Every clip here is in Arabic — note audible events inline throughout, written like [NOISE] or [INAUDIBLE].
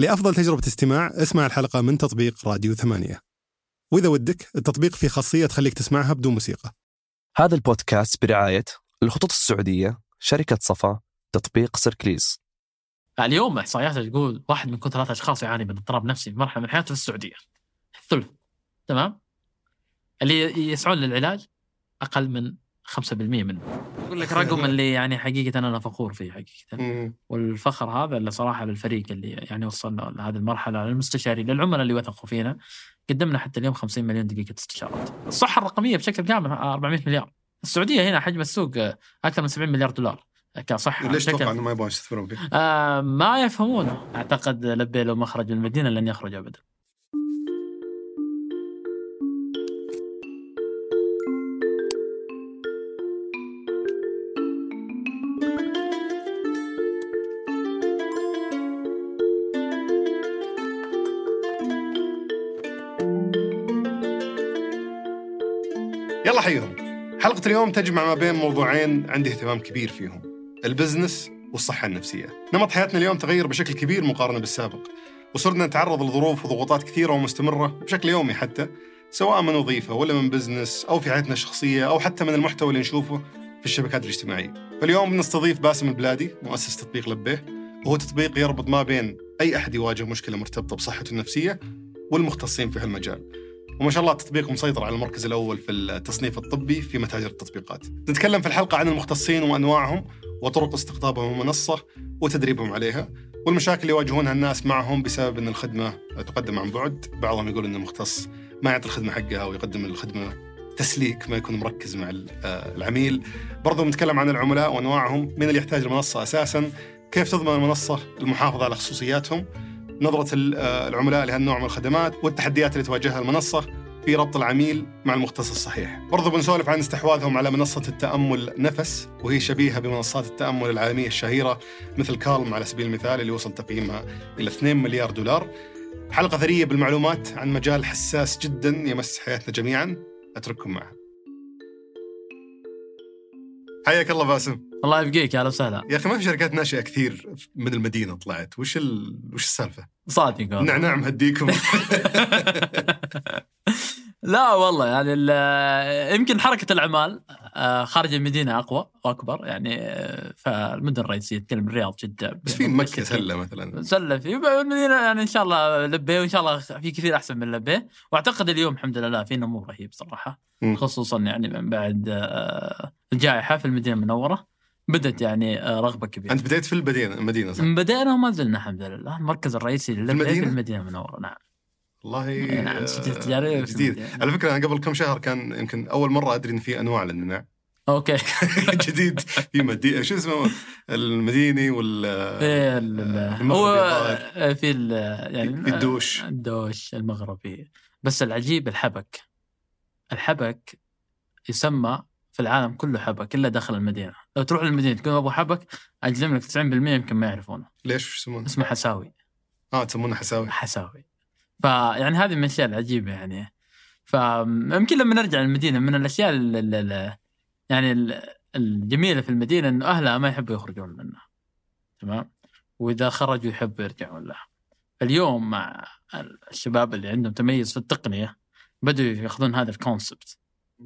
لأفضل تجربة استماع اسمع الحلقة من تطبيق راديو ثمانية. وإذا ودك التطبيق فيه خاصية تخليك تسمعها بدون موسيقى. هذا البودكاست برعاية الخطوط السعودية شركة صفا تطبيق Circlys. اليوم إحصائيات تقول واحد من كل ثلاثة اشخاص يعاني من اضطراب نفسي في مرحلة من حياته في السعودية. الثلث تمام؟ اللي يسعون للعلاج أقل من 5% منه. أقول لك [LAUGHS] رقم اللي يعني حقيقة أنا فخور فيه حقيقة. والفخر هذا اللي صراحة للفريق اللي يعني وصلنا لهذه المرحلة للمستشارين للعملاء اللي وثقوا فينا قدمنا حتى اليوم 50 مليون دقيقة استشارات. الصحة الرقمية بشكل كامل 400 مليار. السعودية هنا حجم السوق أكثر من 70 مليار دولار كصحة ليش تتوقع إنه ما يبغون يستثمرون فيه؟ آه ما يفهمونه أعتقد لبي لو ما خرج من المدينة لن يخرج ابدا. يلا حيهم حلقة اليوم تجمع ما بين موضوعين عندي اهتمام كبير فيهم. ال business والصحة النفسية. نمط حياتنا اليوم تغير بشكل كبير مقارنة بالسابق. وصرنا نتعرض لظروف وضغوطات كثيرة ومستمرة بشكل يومي حتى سواء من وظيفة ولا من business أو في حياتنا الشخصية أو حتى من المحتوى اللي نشوفه في الشبكات الاجتماعية. فاليوم بنستضيف باسم البلادي مؤسس تطبيق لبيه. وهو تطبيق يربط ما بين أي أحد يواجه مشكلة مرتبطة بصحته النفسية والمختصين في هالمجال. وما شاء الله التطبيق مسيطر على المركز الأول في التصنيف الطبي في متاجر التطبيقات. نتكلم في الحلقة عن المختصين وأنواعهم وطرق استقطابهم المنصة وتدريبهم عليها والمشاكل اللي يواجهونها الناس معهم بسبب أن الخدمة تقدم عن بعد. بعضهم يقول أن المختص ما يعطي الخدمة حقها ويقدم الخدمة تسليك ما يكون مركز مع آه، العميل. برضو بنتكلم عن العملاء وأنواعهم من اللي يحتاج المنصة أساسا كيف تضمن المنصة المحافظة على خصوصياتهم نظرة آه، العملاء لهالنوع من الخدمات والتحديات اللي تواجهها المنصة في ربط العميل مع المختص الصحيح. برضو بنسولف عن استحواذهم على منصة التأمل نفس وهي شبيهة بمنصات التأمل العالمية الشهيرة مثل كالم على سبيل المثال اللي وصل تقييمها إلى 2 مليار دولار. حلقة ثرية بالمعلومات عن مجال حساس جدا يمس حياتنا جميعا. أترككم معها حياك الله باسم. الله يبقيك يا أهلا وسهلا. يا أخي ما في شركات ناشئة كثير من المدينة طلعت. وش ال... وش السالفة؟ صادق. والله. نعناع مهديكم. [LAUGHS] لا والله يعني يمكن حركة الأعمال آه، خارج المدينة أقوى وأكبر يعني آه، فالمدن الرئيسية تتكلم الرياض جده بس في مكة سلة مثلا. سلة في المدينة يعني إن شاء الله لبيه وإن شاء الله في كثير أحسن من لبيه وأعتقد اليوم الحمد لله في نمو رهيب صراحة. خصوصا يعني من بعد آه، الجائحة في المدينة المنورة. بدت يعني رغبة كبيرة. أنت بديت في المدينة المدينة صح؟ بدأنا وما زلنا الحمد لله. المركز الرئيسي للبيه في؟ المدينة المنورة نعم. والله [LAUGHS] آه، في جديد. المدينة. على فكرة أنا قبل كم شهر كان يمكن أول مرة أدري إن في أنواع للنعناع. أوكي. [LAUGHS] جديد. في مدي شو اسمه؟ المديني وال المغربي هو الظاهر. في ال- يعني في الدوش. الدوش المغربي. بس العجيب الحبك. الحبك يسمى في العالم كله حبك إلا داخل المدينة. لو تروح للمدينة تقول أبو حبك أجزم لك 90% يمكن ما يعرفونه. ليش؟ يسمونه؟ اسمه حساوي. آه تسمونه حساوي. حساوي. فيعني هذه من الأشياء العجيبة يعني. فيمكن لما نرجع للمدينة من الأشياء ال ال ال يعني ال- الجميلة في المدينة إنه أهلها ما يحبوا يخرجون منها. تمام؟ وإذا خرجوا يحبوا يرجعون لها. اليوم مع الشباب اللي عندهم تميز في التقنية بدوا ياخذون هذا ال concept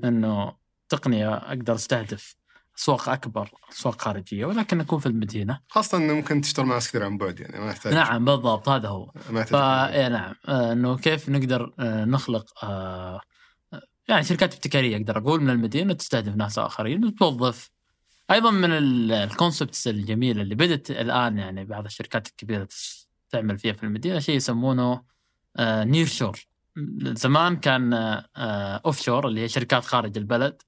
إنه تقنية أقدر أستهدف اسواق أكبر اسواق خارجية ولكن أكون في المدينة. خاصة إنه ممكن تشتغل مع ناس كثير عن بعد يعني ما يحتاج. نعم بالضبط هذا هو. ما فا إيه نعم. آه، إنه كيف نقدر آه، نخلق آه، يعني شركات ابتكارية أقدر أقول من المدينة تستهدف ناس آخرين وتوظف. أيضا من ال concepts الجميلة اللي بدأت الآن يعني بعض الشركات الكبيرة تعمل فيها في المدينة شيء يسمونه near shore زمان كان off shore اللي هي شركات خارج البلد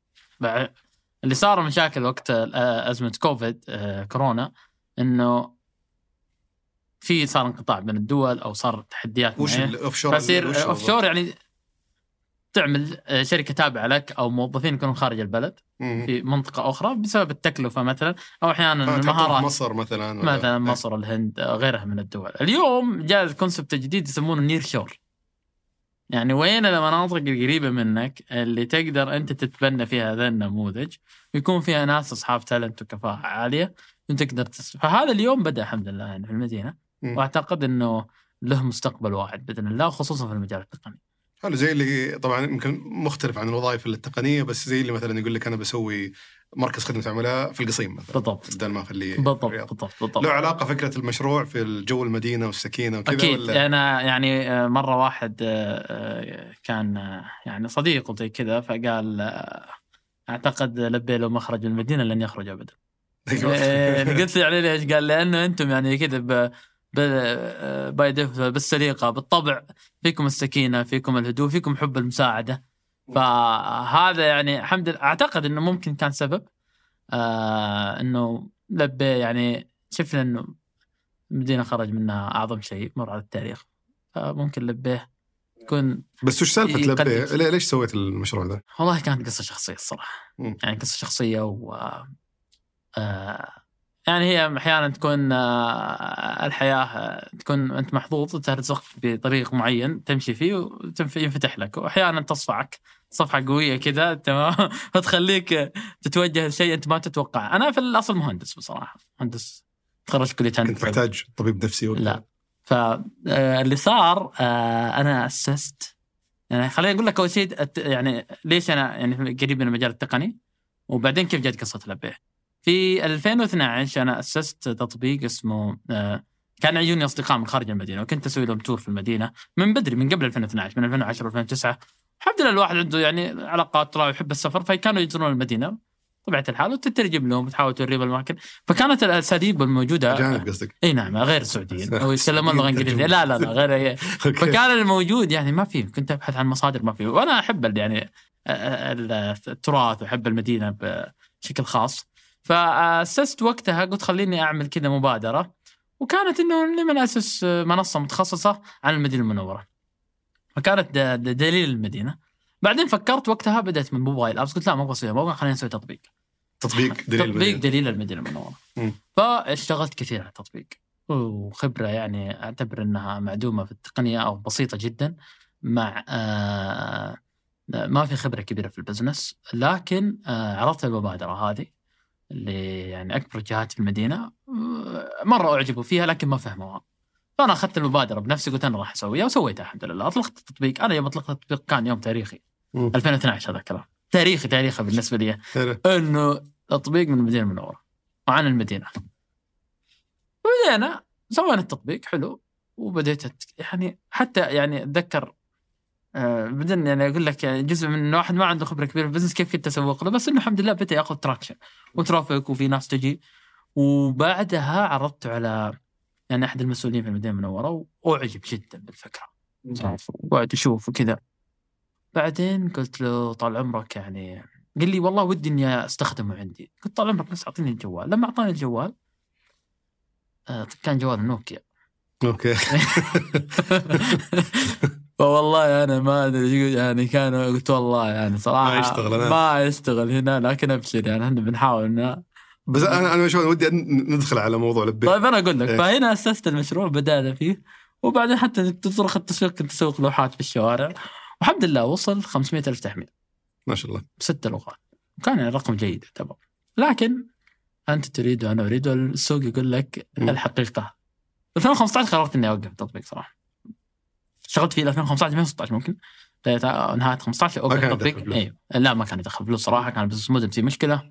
اللي صار مشاكل وقت آه، أزمة كوفيد آه، كورونا إنه في صار انقطاع بين الدول أو صار تحديات وش معينة. ال off shore فيصير off shore يعني تعمل آه، شركة تابعة لك أو موظفين يكونون خارج البلد في منطقة أخرى بسبب التكلفة مثلا أو أحيانا المهارات مصر مثلا مثلا مصر الهند غيرها من الدول. اليوم جاء ال concept الجديد يسمونه near shore. يعني وين المناطق القريبة منك اللي تقدر أنت تتبنى فيها هذا النموذج ويكون فيها ناس أصحاب talent وكفاءة عالية وتقدر تس... فهذا اليوم بدأ الحمد لله يعني في المدينة مم. وأعتقد إنه له مستقبل واعد بإذن الله خصوصا في المجال التقني. حلو زي اللي طبعا يمكن مختلف عن الوظائف التقنية بس زي اللي مثلا يقول لك أنا بسوي مركز خدمة عملاء في القصيم مثلا. بالضبط. بدل ما اخليه بالضبط. بالضبط بالضبط. له علاقة فكرة المشروع في الجو المدينة والسكينة وكذا أكيد. ولا؟ أنا يعني آه، مرة واحد آه، آه، كان يعني صديق وزي كذا فقال أعتقد لبي له مخرج المدينة لن يخرج ابدا. [LAUGHS] إيه، قلت له يعني ليش؟ قال لأنه أنتم يعني كذا ب ب- باي بالسليقة بالطبع فيكم السكينة فيكم الهدوء فيكم حب المساعدة. فهذا يعني الحمد لله أعتقد إنه ممكن كان سبب آه إنه لبي يعني شفنا إنه المدينة خرج منها أعظم شيء مر على التاريخ فممكن لبيه يكون بس وش سالفة. لبيه؟ ليه- ليش سويت المشروع ذا؟ والله كانت قصة شخصية الصراحة مم. يعني قصة شخصية و آه يعني هي أحيانا تكون آه الحياة آه، تكون أنت محظوظ وترزق بطريق معين تمشي فيه وينفتح لك. وأحيانا تصفعك صفحه قوية كذا تمام؟ [LAUGHS] وتخليك تتوجه لشيء أنت ما تتوقع أنا في الأصل مهندس بصراحة. مهندس تخرجت كلية كنت هندسه محتاج طبيب نفسي ولا؟ لا. فاللي صار آه، أنا أسست. يعني خليني أقول لك أول شيء يعني ليش أنا يعني قريب من المجال التقني؟ وبعدين كيف جت قصة لبيه. في 2012 أنا أسست تطبيق اسمه آه، كان يجوني أصدقاء من خارج المدينة وكنت أسوي لهم تور في المدينة من بدري من قبل 2012 من 2010 2009 الحمد لله الواحد عنده يعني علاقات طلع يحب السفر فكانوا يزورون المدينة طبيعه الحال وتترجم لهم وتحاول توريهم الأماكن. فكانت الأساليب الموجودة اجانب قصدك؟ إي نعم غير السعوديين أو يتكلمون لغة [LAUGHS] إنجليزية. لا لا لا غير [LAUGHS] فكان الموجود يعني ما في كنت أبحث عن مصادر ما في. وأنا أحب يعني ال- التراث وأحب المدينة بشكل خاص. فأسست وقتها قلت خليني أعمل كذا مبادرة. وكانت إنه لمن أسس منصة متخصصة عن المدينة المنورة. فكانت دليل المدينة. بعدين فكرت وقتها بدأت من موبايل آبس. قلت لا ما أبغى اسويها موقع خلينا نسوي تطبيق. تطبيق دليل تطبيق المدينة. دليل المدينة المنورة. فاشتغلت كثير على التطبيق. وخبرة يعني أعتبر إنها معدومة في التقنية أو بسيطة جدا مع آه ما في خبرة كبيرة في البزنس. لكن آه عرضت المبادرة هذه. اللي يعني أكبر جهات في المدينة مرة أعجبوا فيها لكن ما فهموها. فأنا أخذت المبادرة بنفسي قلت أنا راح أسويها وسويتها الحمد لله. أطلقت التطبيق. أنا يوم أطلقت التطبيق كان يوم تاريخي مم. 2012 هذا الكلام تاريخي تاريخي بالنسبة لي. إنه تطبيق من المدينة المنورة وعن المدينة. وبدينا سوينا التطبيق حلو. وبديت يعني حتى يعني أتذكر آه، بدنا يعني أقول لك يعني جزء من واحد ما عنده خبرة كبيرة في ال business كيف كنت اسوق له بس إنه الحمد لله بدأ ياخذ traction و traffic وفي ناس تجي. وبعدها عرضته على يعني أحد المسؤولين في المدينة المنورة وأعجب جدا بالفكرة. وقعد يشوف وكذا. بعدين قلت له طال عمرك يعني قال لي والله ودي إني أستخدمه عندي. قلت طال عمرك بس أعطيني الجوال. لما أعطاني الجوال آه، كان جوال نوكيا. أوكي. [LAUGHS] [LAUGHS] فوالله أنا ما أدري يعني كانوا قلت والله يعني صراحة ما يشتغل هنا. ما يشتغل هنا لكن أبشر يعني إحنا بنحاول إنه بس أنا أنا شو ودي ندخل على موضوع لبيه طيب أنا أقول لك إيه. فهنا أسست المشروع بدأنا فيه وبعدين حتى تطرق التسويق كنت اسوق لوحات في الشوارع والحمد لله وصل 500 ألف تحميل. ما شاء الله. بست لغات. وكان يعني رقم جيد يعتبر. لكن أنت تريد وأنا أريد والسوق يقول لك. الحقيقة. 2015 قررت إني أوقف التطبيق صراحة. اشتغلت فيه 2015 2016 ممكن؟ نهاية 15 اوقف ما كان التطبيق يدخل فلوس. أيوه لا ما كان يدخل فلوس صراحة كان business model فيه مشكلة.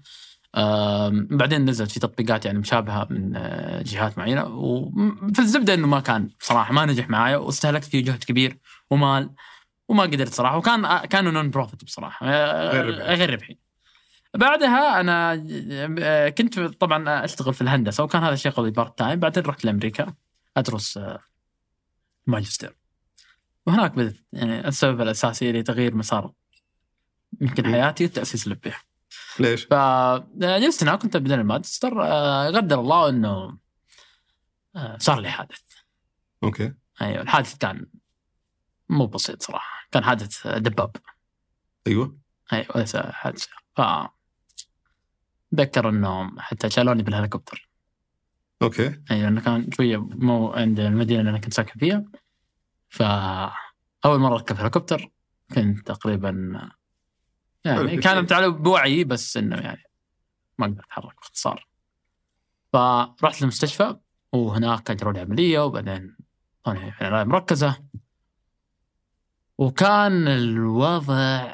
بعدين نزلت في تطبيقات يعني مشابهة من آه، جهات معينة. وفي الزبدة إنه ما كان صراحة ما نجح معايا واستهلكت فيه جهد كبير ومال وما قدرت صراحة. وكان آه، كانوا non profit بصراحة. آه، غير ربحي. غير ربحي. بعدها أنا كنت طبعا أشتغل في الهندسة وكان هذا شغلي part time بعدين رحت لأمريكا أدرس ماجستير. وهناك بدأت يعني السبب الأساسي لتغيير مسار يمكن مم. حياتي تاسيس لبيه ليش؟ فجلست هناك كنت ابدا الماجستير آه، قدر الله إنه آه، صار لي حادث. أوكي. أيوه الحادث كان مو بسيط صراحة كان حادث دباب. أيوه. أيوه ليس حادث. ف أتذكر إنه حتى شالوني بالهليكوبتر. أوكي. أيوه إنه كان شوية مو عند المدينة اللي أنا كنت ساكن فيها. فأول مرة أركب هليكوبتر كنت تقريبا يعني. كانت على بوعي بس إنه يعني ما أقدر أتحرك باختصار فرحت المستشفى وهناك اجروا لي عملية وبعدين وأنا في العنايه المركزه وكان الوضع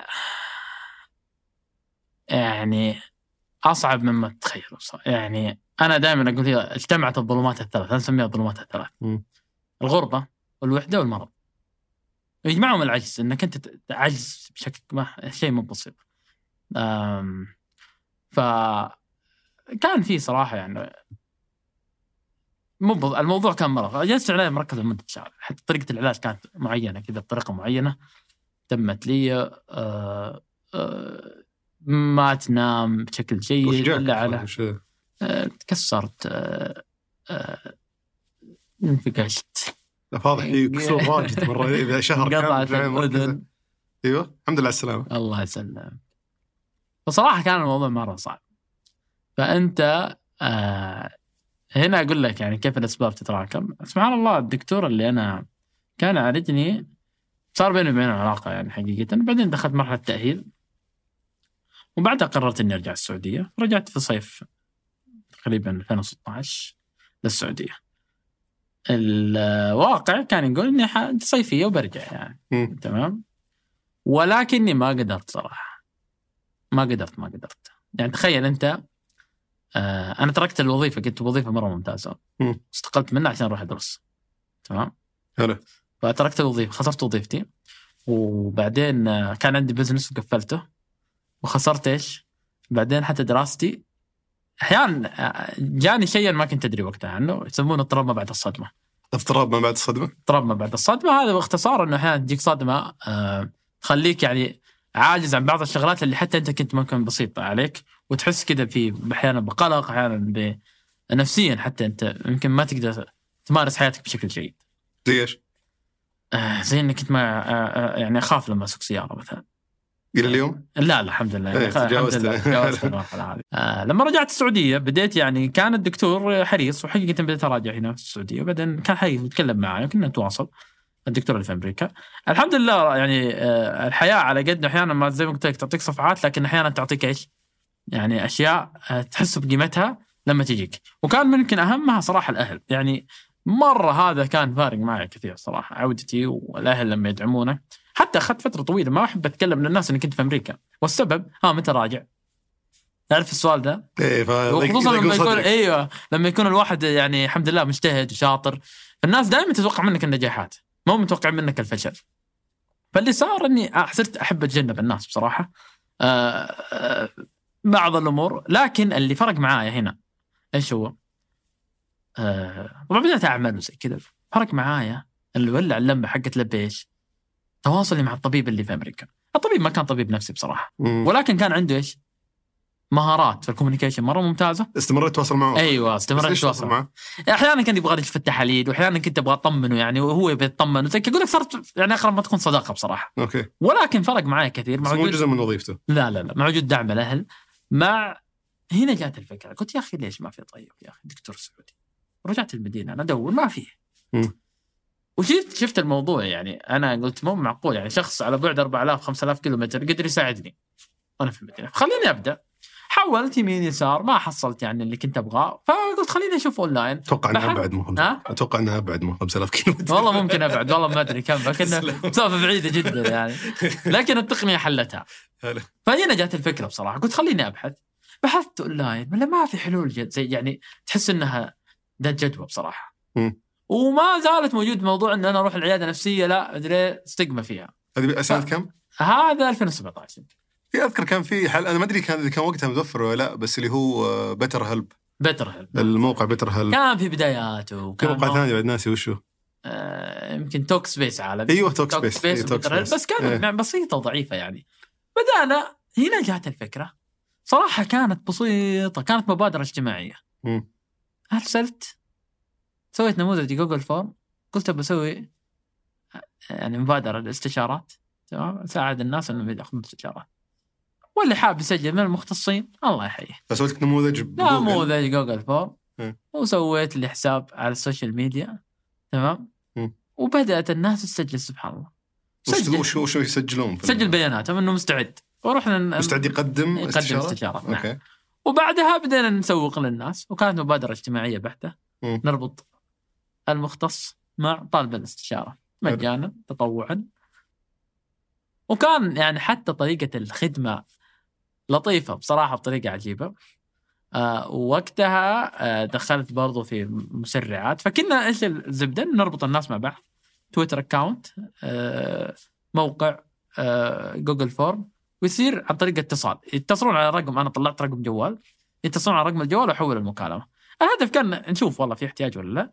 يعني أصعب مما تتخيل يعني أنا دائما أقول هي اجتمعت الظلمات الثلاث أنا أسميها الظلمات الثلاث. الغربة والوحدة والمرض. يجمعهم العجز إنك أنت عجز بشكل ما شيء مو بسيط. ف كان في صراحة يعني مو الموضوع كان مرض. جلست عنايه مركزه لمدة شهر. حتى طريقة العلاج كانت معينة كذا بطريقة معينة. تمت لي أه أه ما تنام بشكل جيد؟ إلا على آه، تكسرت آه، انفقشت فاضح في كسور واجد مرة. [LAUGHS] إذا شهر انقطعت المركزة. الأذن. أيوه. الحمد لله على السلامة. الله يسلم فصراحة كان الموضوع مرة صعب. فأنت آه هنا أقول لك يعني كيف الأسباب تتراكم. سبحان الله الدكتور اللي أنا كان يعالجني صار بيني وبينه علاقة يعني حقيقة. بعدين دخلت مرحلة تاهيل وبعدها قررت إني أرجع السعودية. رجعت في صيف تقريبا 2016 للسعودية. الواقع كان يقول إني صيفيه وبرجع يعني. مم. تمام؟ ولكني ما قدرت صراحة. ما قدرت ما قدرت. يعني تخيل أنت آه أنا تركت الوظيفة كنت وظيفة مرة ممتازة. مم. استقلت منها عشان أروح أدرس. تمام؟ حلو. فتركت الوظيفة خسرت وظيفتي. وبعدين آه، كان عندي بزنس وقفلته. وخسرت إيش؟ بعدين حتى دراستي أحيانا آه، جاني شيء ما كنت أدري وقتها عنه يسمونه اضطراب ما بعد الصدمة اضطراب ما بعد الصدمة اضطراب ما بعد الصدمة هذا باختصار إنه أحيانا تجيك صدمة آه، تخليك يعني عاجز عن بعض الشغلات اللي حتى أنت كنت ممكن بسيطة عليك وتحس كذا في أحيانا بقلق أحيانا نفسيا حتى أنت يمكن ما تقدر تمارس حياتك بشكل جيد. زي إيش؟ آه، زي إنك انت ما آه، آه، يعني أخاف لما أسوق سيارة مثلا. إلى اليوم؟ لا لا الحمد لله يعني الحمد تجاوزت. لله تجاوزت المرحلة هذه آه لما رجعت السعودية بديت يعني كان الدكتور حريص وحقيقة بديت أراجع هنا في السعودية وبعدين كان حريص يتكلم معي كنا نتواصل الدكتور اللي في أمريكا الحمد لله يعني آه الحياة على قد أحيانا ما زي ما قلت لك تعطيك صفعات لكن أحيانا تعطيك إيش؟ يعني أشياء آه تحس بقيمتها لما تجيك وكان ممكن أهمها صراحة الأهل يعني مرة هذا كان فارق معي كثير صراحة عودتي والأهل لما يدعمونك حتى أخذت فترة طويلة ما أحب أتكلم للناس إني كنت في أمريكا والسبب ها متى راجع؟ تعرف السؤال ده؟ إيه وخصوصا لما يكون. أيوه لما يكون الواحد يعني الحمد لله مجتهد وشاطر الناس دائما تتوقع منك النجاحات مو متوقع منك الفشل فاللي صار إني صرت أحب أتجنب الناس بصراحة آه آه بعض الأمور لكن اللي فرق معايا هنا إيش هو؟ آه طبعا بدأت أعمل وزي كذا فرق معايا اللي ولع اللمبه حقت لبيه تواصلي مع الطبيب اللي في أمريكا. الطبيب ما كان طبيب نفسي بصراحة. مم. ولكن كان عنده إيش؟ مهارات في ال communication مرة ممتازة. استمريت تواصل معه. أيوه ليش تواصل معه؟ أحيانا كان يبغى يشوف التحاليل وأحيانا كنت أبغى أطمنه يعني وهو يبي يطمن. أقول لك صارت يعني أقرب ما تكون صداقة بصراحة. أوكي. ولكن فرق معي كثير. مع مو وجود جزء من وظيفته. لا لا لا مع وجود دعم الأهل. مع هنا جات الفكرة. قلت يا أخي ليش ما في طيب؟ يا أخي دكتور سعودي. رجعت المدينة أنا أدور ما فيه. مم. وجيت شفت الموضوع يعني. أنا قلت مو معقول يعني شخص على بعد 4000 5000 كيلو متر قدر يساعدني. وأنا في المدينة. خليني أبدأ. حولت يمين يسار ما حصلت يعني اللي كنت أبغاه. فقلت خليني أشوف أونلاين. أتوقع إنها. ابعد من؟ أتوقع إنها ابعد من 5000 كيلو متر والله ممكن أبعد والله ما أدري كم لكن [LAUGHS] مسافه بعيدة جدا يعني. لكن التقنية حلتها. فهنا جات الفكرة بصراحة. قلت خليني أبحث. بحثت أونلاين ولا ما في حلول جد زي يعني تحس إنها ذات جدوى بصراحة. وما زالت موجود موضوع إن أنا أروح العيادة النفسيه لا أدري ستيغما فيها هذه سنه كم؟ هذا 2017 في أذكر كان في حل أنا ما أدري كان كان وقتها متوفر ولا لا بس اللي هو بتر هلب بتر هيلب. الموقع بتر هلب كان في بداياته وكان موقع مو- ثاني بعد ناسي وشو آه، يمكن Talkspace عالمي أيوه Talk Talkspace space إيه، Talk. Space. بس كانت إيه. بسيطة وضعيفة يعني بدأنا هنا جات الفكرة صراحة كانت بسيطة كانت مبادرة اجتماعية. أرسلت سويت نموذج Google Form قلت بسوي يعني مبادرة للاستشارات تمام أساعد الناس إنهم ياخذون استشارات واللي حاب يسجل من المختصين الله يحييه فسويت نموذج بجوجل. نموذج Google Form إيه. وسويت لي حساب على ال social media تمام مم. وبدأت الناس تسجل سبحان الله سجل. وش وش يسجلون سجل بياناتهم إنه مستعد ورحنا مستعد يقدم يقدم استشارات؟ استشارات نعم. أوكي وبعدها بدينا نسوق للناس وكانت مبادرة اجتماعية بحتة مم. نربط المختص مع طالب الاستشارة. مجانا تطوعا. وكان يعني حتى طريقة الخدمة لطيفة بصراحة بطريقة عجيبة. آه وقتها آه دخلت برضو في مسرعات. فكنا إيش الزبده نربط الناس مع بعض. Twitter account آه موقع آه Google Form ويصير عن طريق اتصال. يتصلون على رقم أنا طلعت رقم جوال. يتصلون على رقم الجوال وأحول المكالمة. الهدف كان نشوف والله في احتياج ولا لا.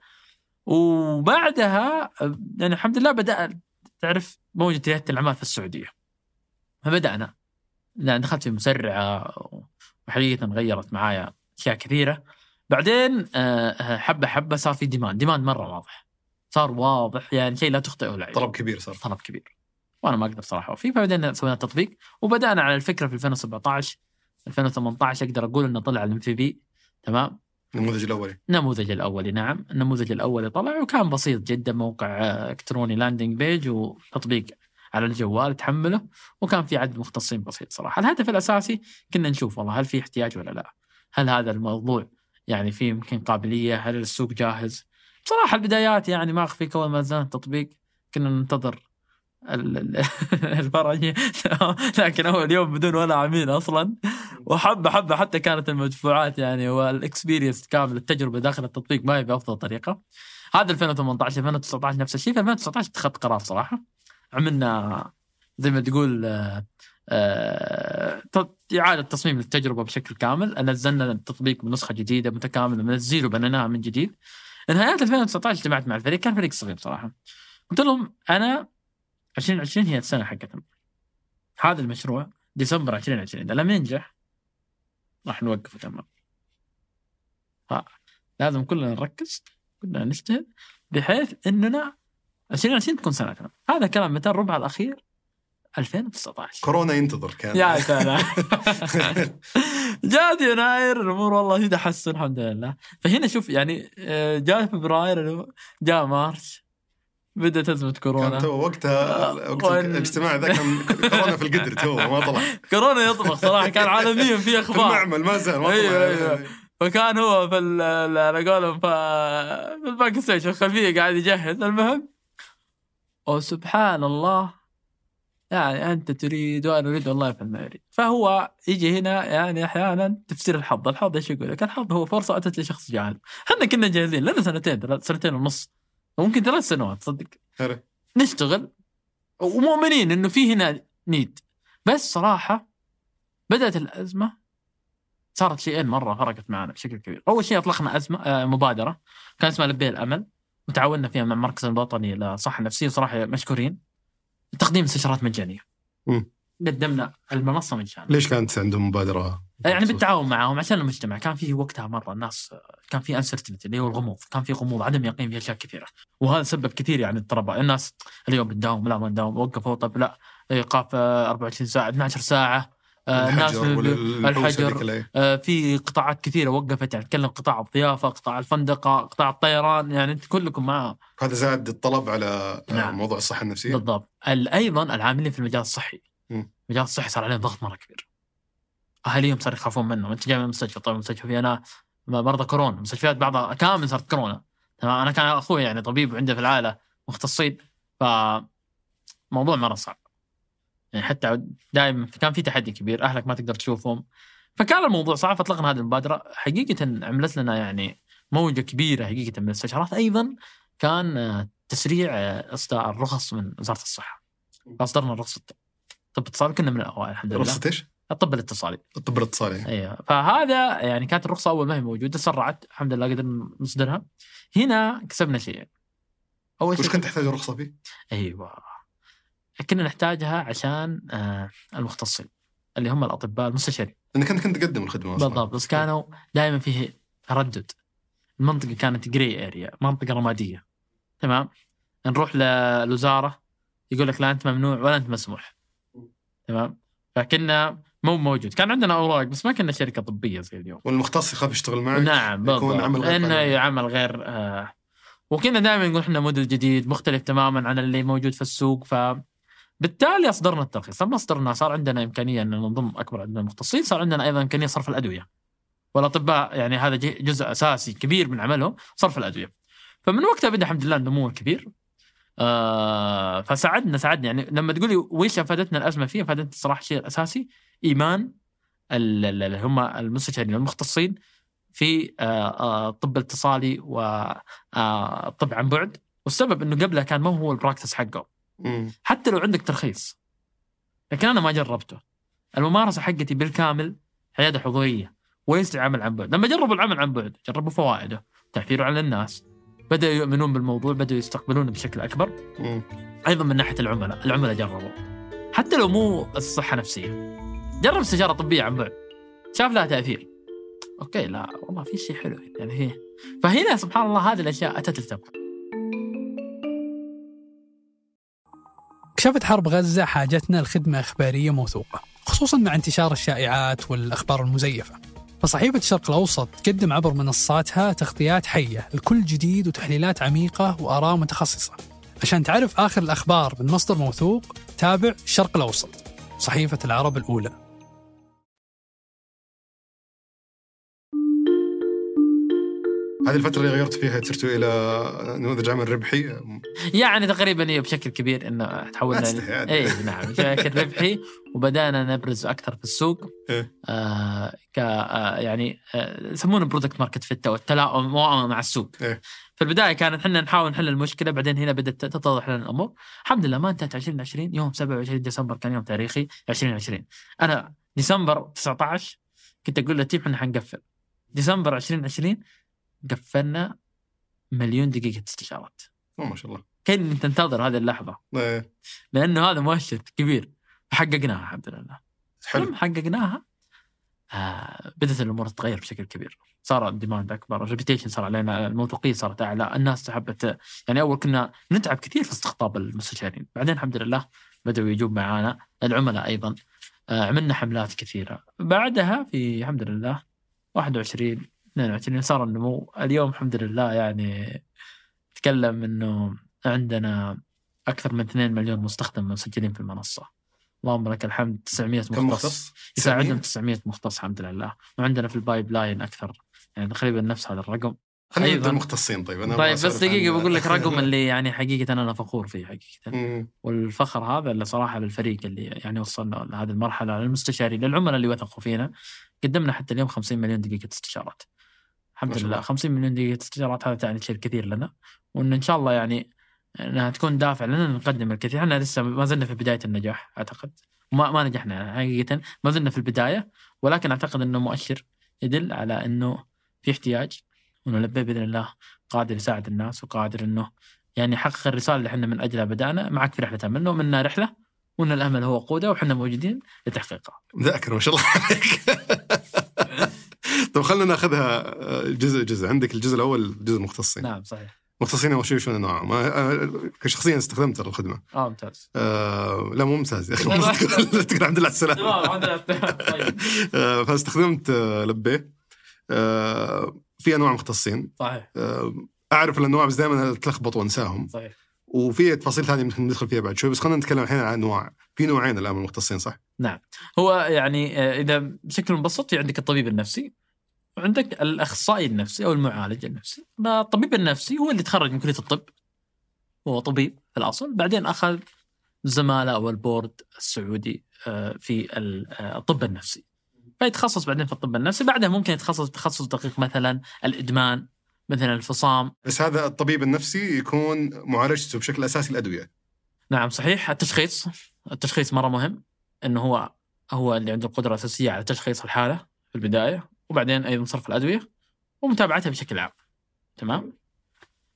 وبعدها يعني الحمد لله بدأ تعرف موجة رياده الأعمال في السعودية. فبدأنا. لأن دخلت في مسرعه وحقيقه غيرت معايا أشياء كثيرة. بعدين آه، حبة حبة صار في demand demand مرة واضح. صار واضح يعني شيء لا تخطئه العين. طلب كبير صار. طلب كبير. وأنا ما أقدر صراحة فيه فبدينا سوينا التطبيق وبدأنا على الفكرة في 2017 2018 أقدر أقول إنه طلع ال MVP تمام؟ النموذج الأولي. النموذج الأولي نعم. النموذج الأولي طلع وكان بسيط جدا موقع إلكتروني landing page وتطبيق على الجوال تحمله وكان في عدد مختصين بسيط صراحة. الهدف الأساسي كنا نشوف والله هل في احتياج ولا لا. هل هذا الموضوع يعني فيه يمكن قابلية؟ هل السوق جاهز؟ بصراحة البدايات يعني ما اخفيك اول ما نزلنا التطبيق كنا ننتظر [LAUGHS] الفرج [LAUGHS] لكن اول يوم بدون ولا عميل أصلا. وحبه حبه حتى كانت المدفوعات يعني وال experience كامل التجربة داخل التطبيق ما هي بأفضل طريقة. هذا 2018 2019 نفس الشيء. في 2019 اتخذت قرار صراحة. عملنا زي ما تقول آه، آه، إعادة تصميم للتجربة بشكل كامل. نزلنا التطبيق بنسخة جديدة متكاملة من الزيرو بنيناها من جديد. نهايات 2019 اجتمعت مع الفريق. كان فريق صغير صراحة. قلت لهم أنا 2020 هي السنة حقتنا هذا المشروع ديسمبر 2020 إذا لم ينجح راح نوقفه تمام. لازم كلنا نركز كلنا نجتهد بحيث إننا 2020 تكون سنتنا. هذا كلام متى؟ الربع الأخير 2019 كورونا ينتظر كان. يا سلام. [LAUGHS] جاء يناير الأمور والله في تحسن الحمد لله. فهنا شوف يعني آه، جاء فبراير جاء مارس. بدأت ازمه كان كورونا تو وقتها آه، وقت وإن- الاجتماع ذا كان كورونا في القدر تو ما طلع. [LAUGHS] كورونا يطبخ صراحة كان عالميا في في أخبار. المعمل ما زال ما طلع. أيوه، أيوه. فكان هو في على قولهم في ال backstage في الخلفية قاعد يجهز. المهم وسبحان الله يعني أنت تريد وأنا أريد والله يفعل ما يريد فهو يجي هنا يعني أحيانا تفسير الحظ. الحظ إيش يقول؟ لك الحظ هو فرصة أتت لشخص جاهل. إحنا كنا جاهزين لنا سنتين سنتين ونص. وممكن ثلاث سنوات صدق. نشتغل. ومؤمنين إنه في هنا need بس صراحة بدأت الأزمة. صارت شيئين مرة فرقت معنا بشكل كبير، أول شيء أطلقنا أزمة آه، مبادرة. كان اسمها لبي الامل وتعاوننا فيها مع المركز الوطني للصحه النفسية. صراحة مشكورين. تقديم استشارات مجانية. قدمنا المنصة مجانا. ليش كانت عندهم مبادرة؟ يعني بالتعاون معهم عشان المجتمع كان في وقتها مرة الناس كان في انسرتينتي اللي هو الغموض كان في غموض عدم يقين في أشياء كثيرة وهذا سبب كثير يعني اضطراب الناس اليوم بنداوم لا ما نداوم وقفوا طب لا ايقاف آه، 24 ساعة 12 ساعة آه، الناس الحجر والحوسة الحجر آه، في قطاعات كثيرة وقفت يعني تكلم قطاع الضيافة قطاع الفندقة قطاع الطيران يعني انت كلكم معاه هذا زاد الطلب على آه، نعم. موضوع الصحة النفسية بالضبط ال- أيضا العاملين في المجال الصحي. المجال الصحي صار عليهم ضغط مرة كبير. أهاليهم صار يخافون منه. انت جاي من المستشفى طيب المستشفى في أنا مرضى كورونا. مستشفيات بعضها كامل صارت كورونا. تمام؟ أنا كان أخوي يعني طبيب وعنده في العائلة مختصين. ف موضوع مرة صعب. يعني حتى دائما كان في تحدي كبير. أهلك ما تقدر تشوفهم. فكان الموضوع صعب. فأطلقنا هذه المبادرة. حقيقة عملت لنا يعني موجة كبيرة حقيقة من الاستشارات أيضا كان تسريع إصدار الرخص من وزارة الصحة. فأصدرنا رخصه طب اتصال كنا من الأوائل الحمد لله. رخصة إيش؟ الطب الاتصالي. الطب الاتصالي. أيوه فهذا يعني كانت الرخصة أول ما هي موجودة سرعت الحمد لله قدرنا نصدرها. هنا كسبنا شيئين أول وش شيء كنت تحتاج الرخصة فيه؟ أيوه. كنا نحتاجها عشان آه المختصين اللي هم الأطباء المستشارين. انك انت كنت تقدم الخدمة أصلا. بالضبط بس كانوا دائما فيه تردد المنطقة كانت جري اريا منطقة رمادية. تمام؟ نروح للوزاره يقول لك لا أنت ممنوع ولا أنت مسموح. تمام؟ فكنا مو موجود. كان عندنا أوراق بس ما كنا شركة طبية زي اليوم. والمختص يخاف يشتغل معك نعم يكون بالضبط. عمل غير إنه. عمل غير آه. وكنا دائما نقول إحنا موديل جديد مختلف تماما عن اللي موجود في السوق ف بالتالي أصدرنا الترخيص لما اصدرنا صار عندنا إمكانية إن نضم أكبر عدد من المختصين صار عندنا أيضا إمكانية صرف الأدوية. والأطباء يعني هذا جزء أساسي كبير من عملهم صرف الأدوية. فمن وقتها بدأ الحمد لله النمو الكبير آه فساعدنا ساعدنا. يعني لما تقولي وش أفادتنا الأزمة فيه أفادتنا صراحة الشيء الاساسي إيمان ال- ال- اللي هم المستشارين المختصين في آه، آه، الطب الاتصالي والطب عن بعد. والسبب إنه قبلها كان ما هو البراكتس حقه. مم. حتى لو عندك ترخيص. لكن أنا ما جربته. الممارسة حقتي بالكامل عياده حضوريه وليس العمل عن بعد؟ لما جربوا العمل عن بعد جربوا فوائده تأثيره على الناس. بدأوا يؤمنون بالموضوع بدأوا يستقبلونه بشكل أكبر. مم. أيضا من ناحية العملاء العملاء جربوا. حتى لو مو الصحة نفسية. جرب استشاره طبية عن بعد. شاف لها تأثير. أوكي لا والله في شيء حلو يعني هي. فهنا سبحان الله هذه الأشياء أتت لتبقى كشفت حرب غزة حاجتنا لخدمة إخبارية موثوقة خصوصا مع انتشار الشائعات والأخبار المزيفة. فصحيفة الشرق الأوسط تقدم عبر منصاتها تغطيات حية لكل جديد وتحليلات عميقة وآراء متخصصة. عشان تعرف آخر الأخبار من مصدر موثوق تابع الشرق الأوسط صحيفة العرب الأولى. هذه الفترة اللي غيرت فيها صرتوا إلى نموذج عمل ربحي. يعني تقريبا بشكل كبير إنه تحولنا عادي. اي نعم بشكل ربحي. وبدأنا نبرز أكثر في السوق. إيه. آه ك آه يعني آه يسمونه product market fit أو التلاؤم مع السوق. إيه. في البداية كانت إحنا نحاول نحل المشكلة بعدين هنا بدأت تتضح لنا الأمور. الحمد لله ما انتهت 2020 يوم 27 ديسمبر كان يوم تاريخي 2020 أنا ديسمبر 19 كنت أقول لل team إحنا حنقفل. ديسمبر 2020 قفلنا مليون دقيقة استشارات. ما شاء الله. كأن تنتظر هذه اللحظة. إيه. لأنه هذا مؤشر كبير. حققناها الحمد لله حلو. لما حققناها. آه بدأت الأمور تتغير بشكل كبير. صار ال demand أكبر. ال reputation صار علينا. الموثوقية صارت أعلى. الناس حبت يعني أول كنا نتعب كثير في استقطاب المستشارين. بعدين الحمد لله بدأوا يجون معانا. العملاء أيضا. آه عملنا حملات كثيرة. بعدها في الحمد لله 21 22 صار النمو اليوم الحمد لله يعني تكلم إنه عندنا أكثر من 2 مليون مستخدم مسجلين في المنصة. اللهم لك الحمد 900 كم مختص؟ مختص؟ يساعدهم 900 مختص الحمد لله. وعندنا في ال pipeline أكثر. يعني تقريبا نفس هذا الرقم. خلينا. نبدأ المختصين طيب. أنا طيب بس دقيقة بقول لك [LAUGHS] رقم اللي يعني حقيقة أنا فخور فيه حقيقة. مم. والفخر هذا اللي صراحة للفريق اللي يعني وصلنا لهذه المرحلة للمستشارين للعملاء اللي وثقوا فينا. قدمنا حتى اليوم 50 مليون دقيقة استشارات. الحمد لله. الله. 50 مليون دقيقة استشارات هذا تعني شيء كثير لنا وإن إن شاء الله يعني إنها تكون دافع لنا نقدم الكثير. إحنا لسه ما زلنا في بداية النجاح أعتقد. ما ما نجحنا حقيقة ما زلنا في البداية ولكن أعتقد إنه مؤشر يدل على إنه في احتياج وإنه لبيه بإذن الله قادر يساعد الناس وقادر إنه يعني يحقق الرسالة اللي إحنا من أجلها بدأنا. معك في رحلة امل منا رحلة وإن الأمل هو قودة وحنا موجودين لتحقيقها. مذاكر ما شاء الله عليك. [LAUGHS] طيب خلينا ناخذها آه، جزء جزء. عندك الجزء الأول جزء المختصين نعم صحيح. مختصين أول شيء شو انواعهم آه، كشخصيا استخدمت الخدمة. آه ممتاز. آه لا مو ممتاز يا أخي. [LAUGHS] تقول الحمد لله على السلامه تمام عندنا طيب. [LAUGHS] آه، فاستخدمت آه، لبيه آه، في أنواع مختصين. صحيح. آه، أعرف الأنواع بس دائما اتلخبط وأنساهم. صحيح. وفي تفاصيل ثانية ممكن ندخل فيها بعد شوي بس خلينا نتكلم الحين عن انواع في نوعين الآن من المختصين صح؟ هو يعني آه، إذا بشكل مبسط في عندك الطبيب النفسي. وعندك الأخصائي النفسي أو المعالج النفسي. الطبيب النفسي هو اللي تخرج من كلية الطب. هو طبيب في الأصل. بعدين أخذ زمالة أو البورد السعودي آه، في آه، الطب النفسي. فيتخصص بعدين في الطب النفسي. بعدها ممكن يتخصص تخصص دقيق مثلا الإدمان مثلا الفصام. بس هذا الطبيب النفسي يكون معالجته بشكل أساسي الأدوية. نعم صحيح. التشخيص التشخيص مرة مهم. إنه هو هو اللي عنده القدرة الأساسية على تشخيص الحالة في البداية. وبعدين أيضا صرف الأدوية ومتابعتها بشكل عام. تمام؟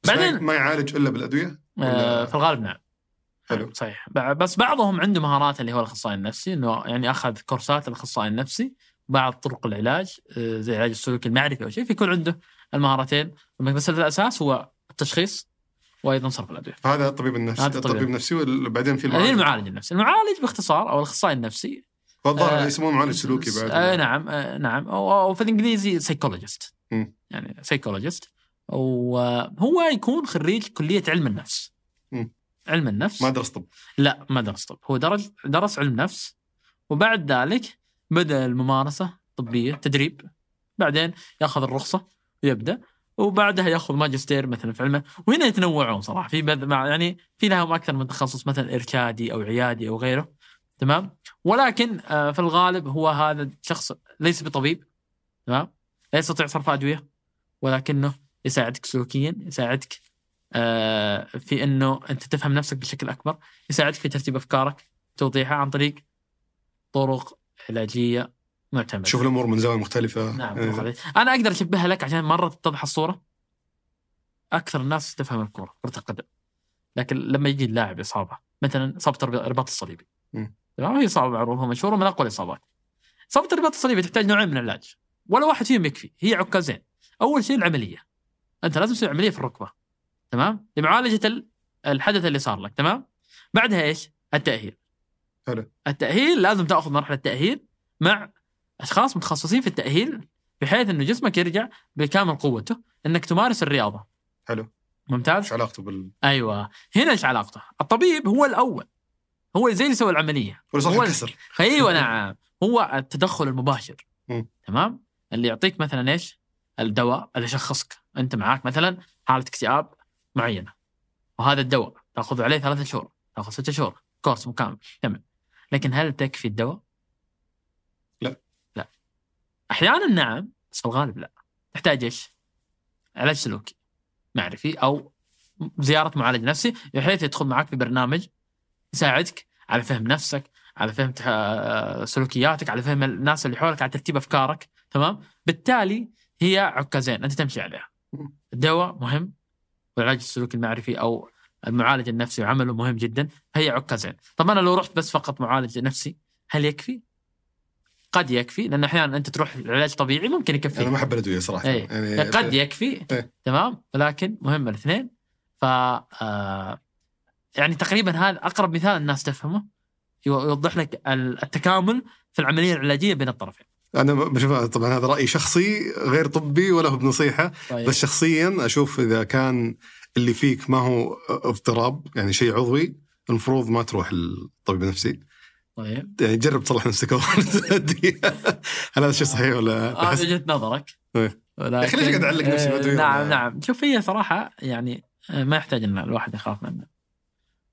بعدين ما يعالج إلا بالأدوية؟ آه في الغالب نعم. حلو. صحيح. بس بعضهم عنده مهارات اللي هو الأخصائي النفسي إنه يعني أخذ كورسات الأخصائي النفسي بعض طرق العلاج آه، زي العلاج السلوكي المعرفي أو شيء فيكون عنده المهارتين. بس الأساس هو التشخيص وأيضا صرف الأدوية. فهذا الطبيب النفسي هذا الطبيب النفسي. وبعدين في المعالج. المعالج النفسي. المعالج باختصار أو الأخصائي النفسي فالظاهر آه، يسمونه معالج سلوكي بعد. آه نعم آه نعم. أو أو في الإنجليزي psychologist مم. يعني psychologist وهو يكون خريج كلية علم النفس. مم. علم النفس. ما درس طب. لا ما درس طب. هو درج درس علم نفس. وبعد ذلك بدأ الممارسة الطبية تدريب. بعدين يأخذ الرخصة ويبدا وبعدها يأخذ ماجستير مثلا في علمه. وهنا يتنوعون صراحة. في يعني في لهم أكثر من تخصص مثلا إرشادي أو عيادي أو غيره. تمام؟ ولكن آه، في الغالب هو هذا الشخص ليس بطبيب تمام؟ لا يستطيع صرف أدوية ولكنه يساعدك سلوكيا يساعدك آه، في إنه أنت تفهم نفسك بشكل أكبر يساعدك في ترتيب أفكارك توضيحها عن طريق طرق علاجية معتمدة. تشوف الأمور من زاوية مختلفة. نعم إيه. أنا أقدر أشبهها لك عشان مرة تتضح الصورة. أكثر الناس تفهم الكورة كرة القدم. لكن لما يجي اللاعب إصابة مثلا إصابة الرب- الرباط الصليبي. تمام؟ هي اصابه معروفه مشهورة من أقوى الإصابات. إصابة الرباط الصليبي تحتاج نوعين من العلاج. ولا واحد فيهم يكفي هي عكازين. أول شيء العملية. أنت لازم تسوي عملية في الركبة. تمام؟ لمعالجة ال- الحدث اللي صار لك تمام؟ بعدها إيش؟ التأهيل. حلو. التأهيل لازم تأخذ مرحلة تأهيل مع أشخاص متخصصين في التأهيل بحيث إنه جسمك يرجع بكامل قوته إنك تمارس الرياضة. حلو. ممتاز؟ إيش علاقته بال؟ أيوه. هنا إيش علاقته؟ الطبيب هو الأول. هو زي اللي سوى العملية. هو- الكسر. أيوه نعم. هو التدخل المباشر. تمام؟ اللي يعطيك مثلا إيش؟ الدواء اللي يشخصك. أنت معاك مثلا حالة اكتئاب معينة. وهذا الدواء تأخذ عليه ثلاثة شهور. تأخذ ستة شهور. كورس مكمل تمام. لكن هل تكفي الدواء؟ لا. لا. أحيانا نعم بس في الغالب لا. تحتاج إيش؟ علاج سلوكي. معرفي أو زيارة معالج نفسي بحيث يدخل معك في برنامج يساعدك على فهم نفسك على فهم تح- سلوكياتك على فهم الناس اللي حولك على ترتيب أفكارك تمام؟ بالتالي هي عكازين أنت تمشي عليها. الدواء مهم والعلاج السلوكي المعرفي أو المعالج النفسي وعمله مهم جدا هي عكازين طب أنا لو رحت بس فقط معالج نفسي هل يكفي؟ قد يكفي لأن أحيانا أنت تروح علاج طبيعي ممكن يكفي. أنا ما أحب الأدوية صراحة. إيه. يعني قد يكفي إيه. تمام؟ ولكن مهم الاثنين. ف آه، يعني تقريبا هذا أقرب مثال الناس تفهمه. يو- يوضح لك ال- التكامل في العملية العلاجية بين الطرفين. أنا بشوف طبعا هذا رأي شخصي غير طبي ولا هو بنصيحة. طيب. بس شخصيا أشوف إذا كان اللي فيك ما هو اضطراب يعني شيء عضوي المفروض ما تروح للطبيب النفسي. طيب. يعني جرب تصلح نفسك أول. [LAUGHS] هل هذا شيء صحيح ولا هذه بحس وجهة نظرك. إيه. ولكن ليش قاعد أعلق نفسي؟ آه، نعم نعم. شوف هي صراحة يعني آه، ما يحتاج إن الواحد يخاف منها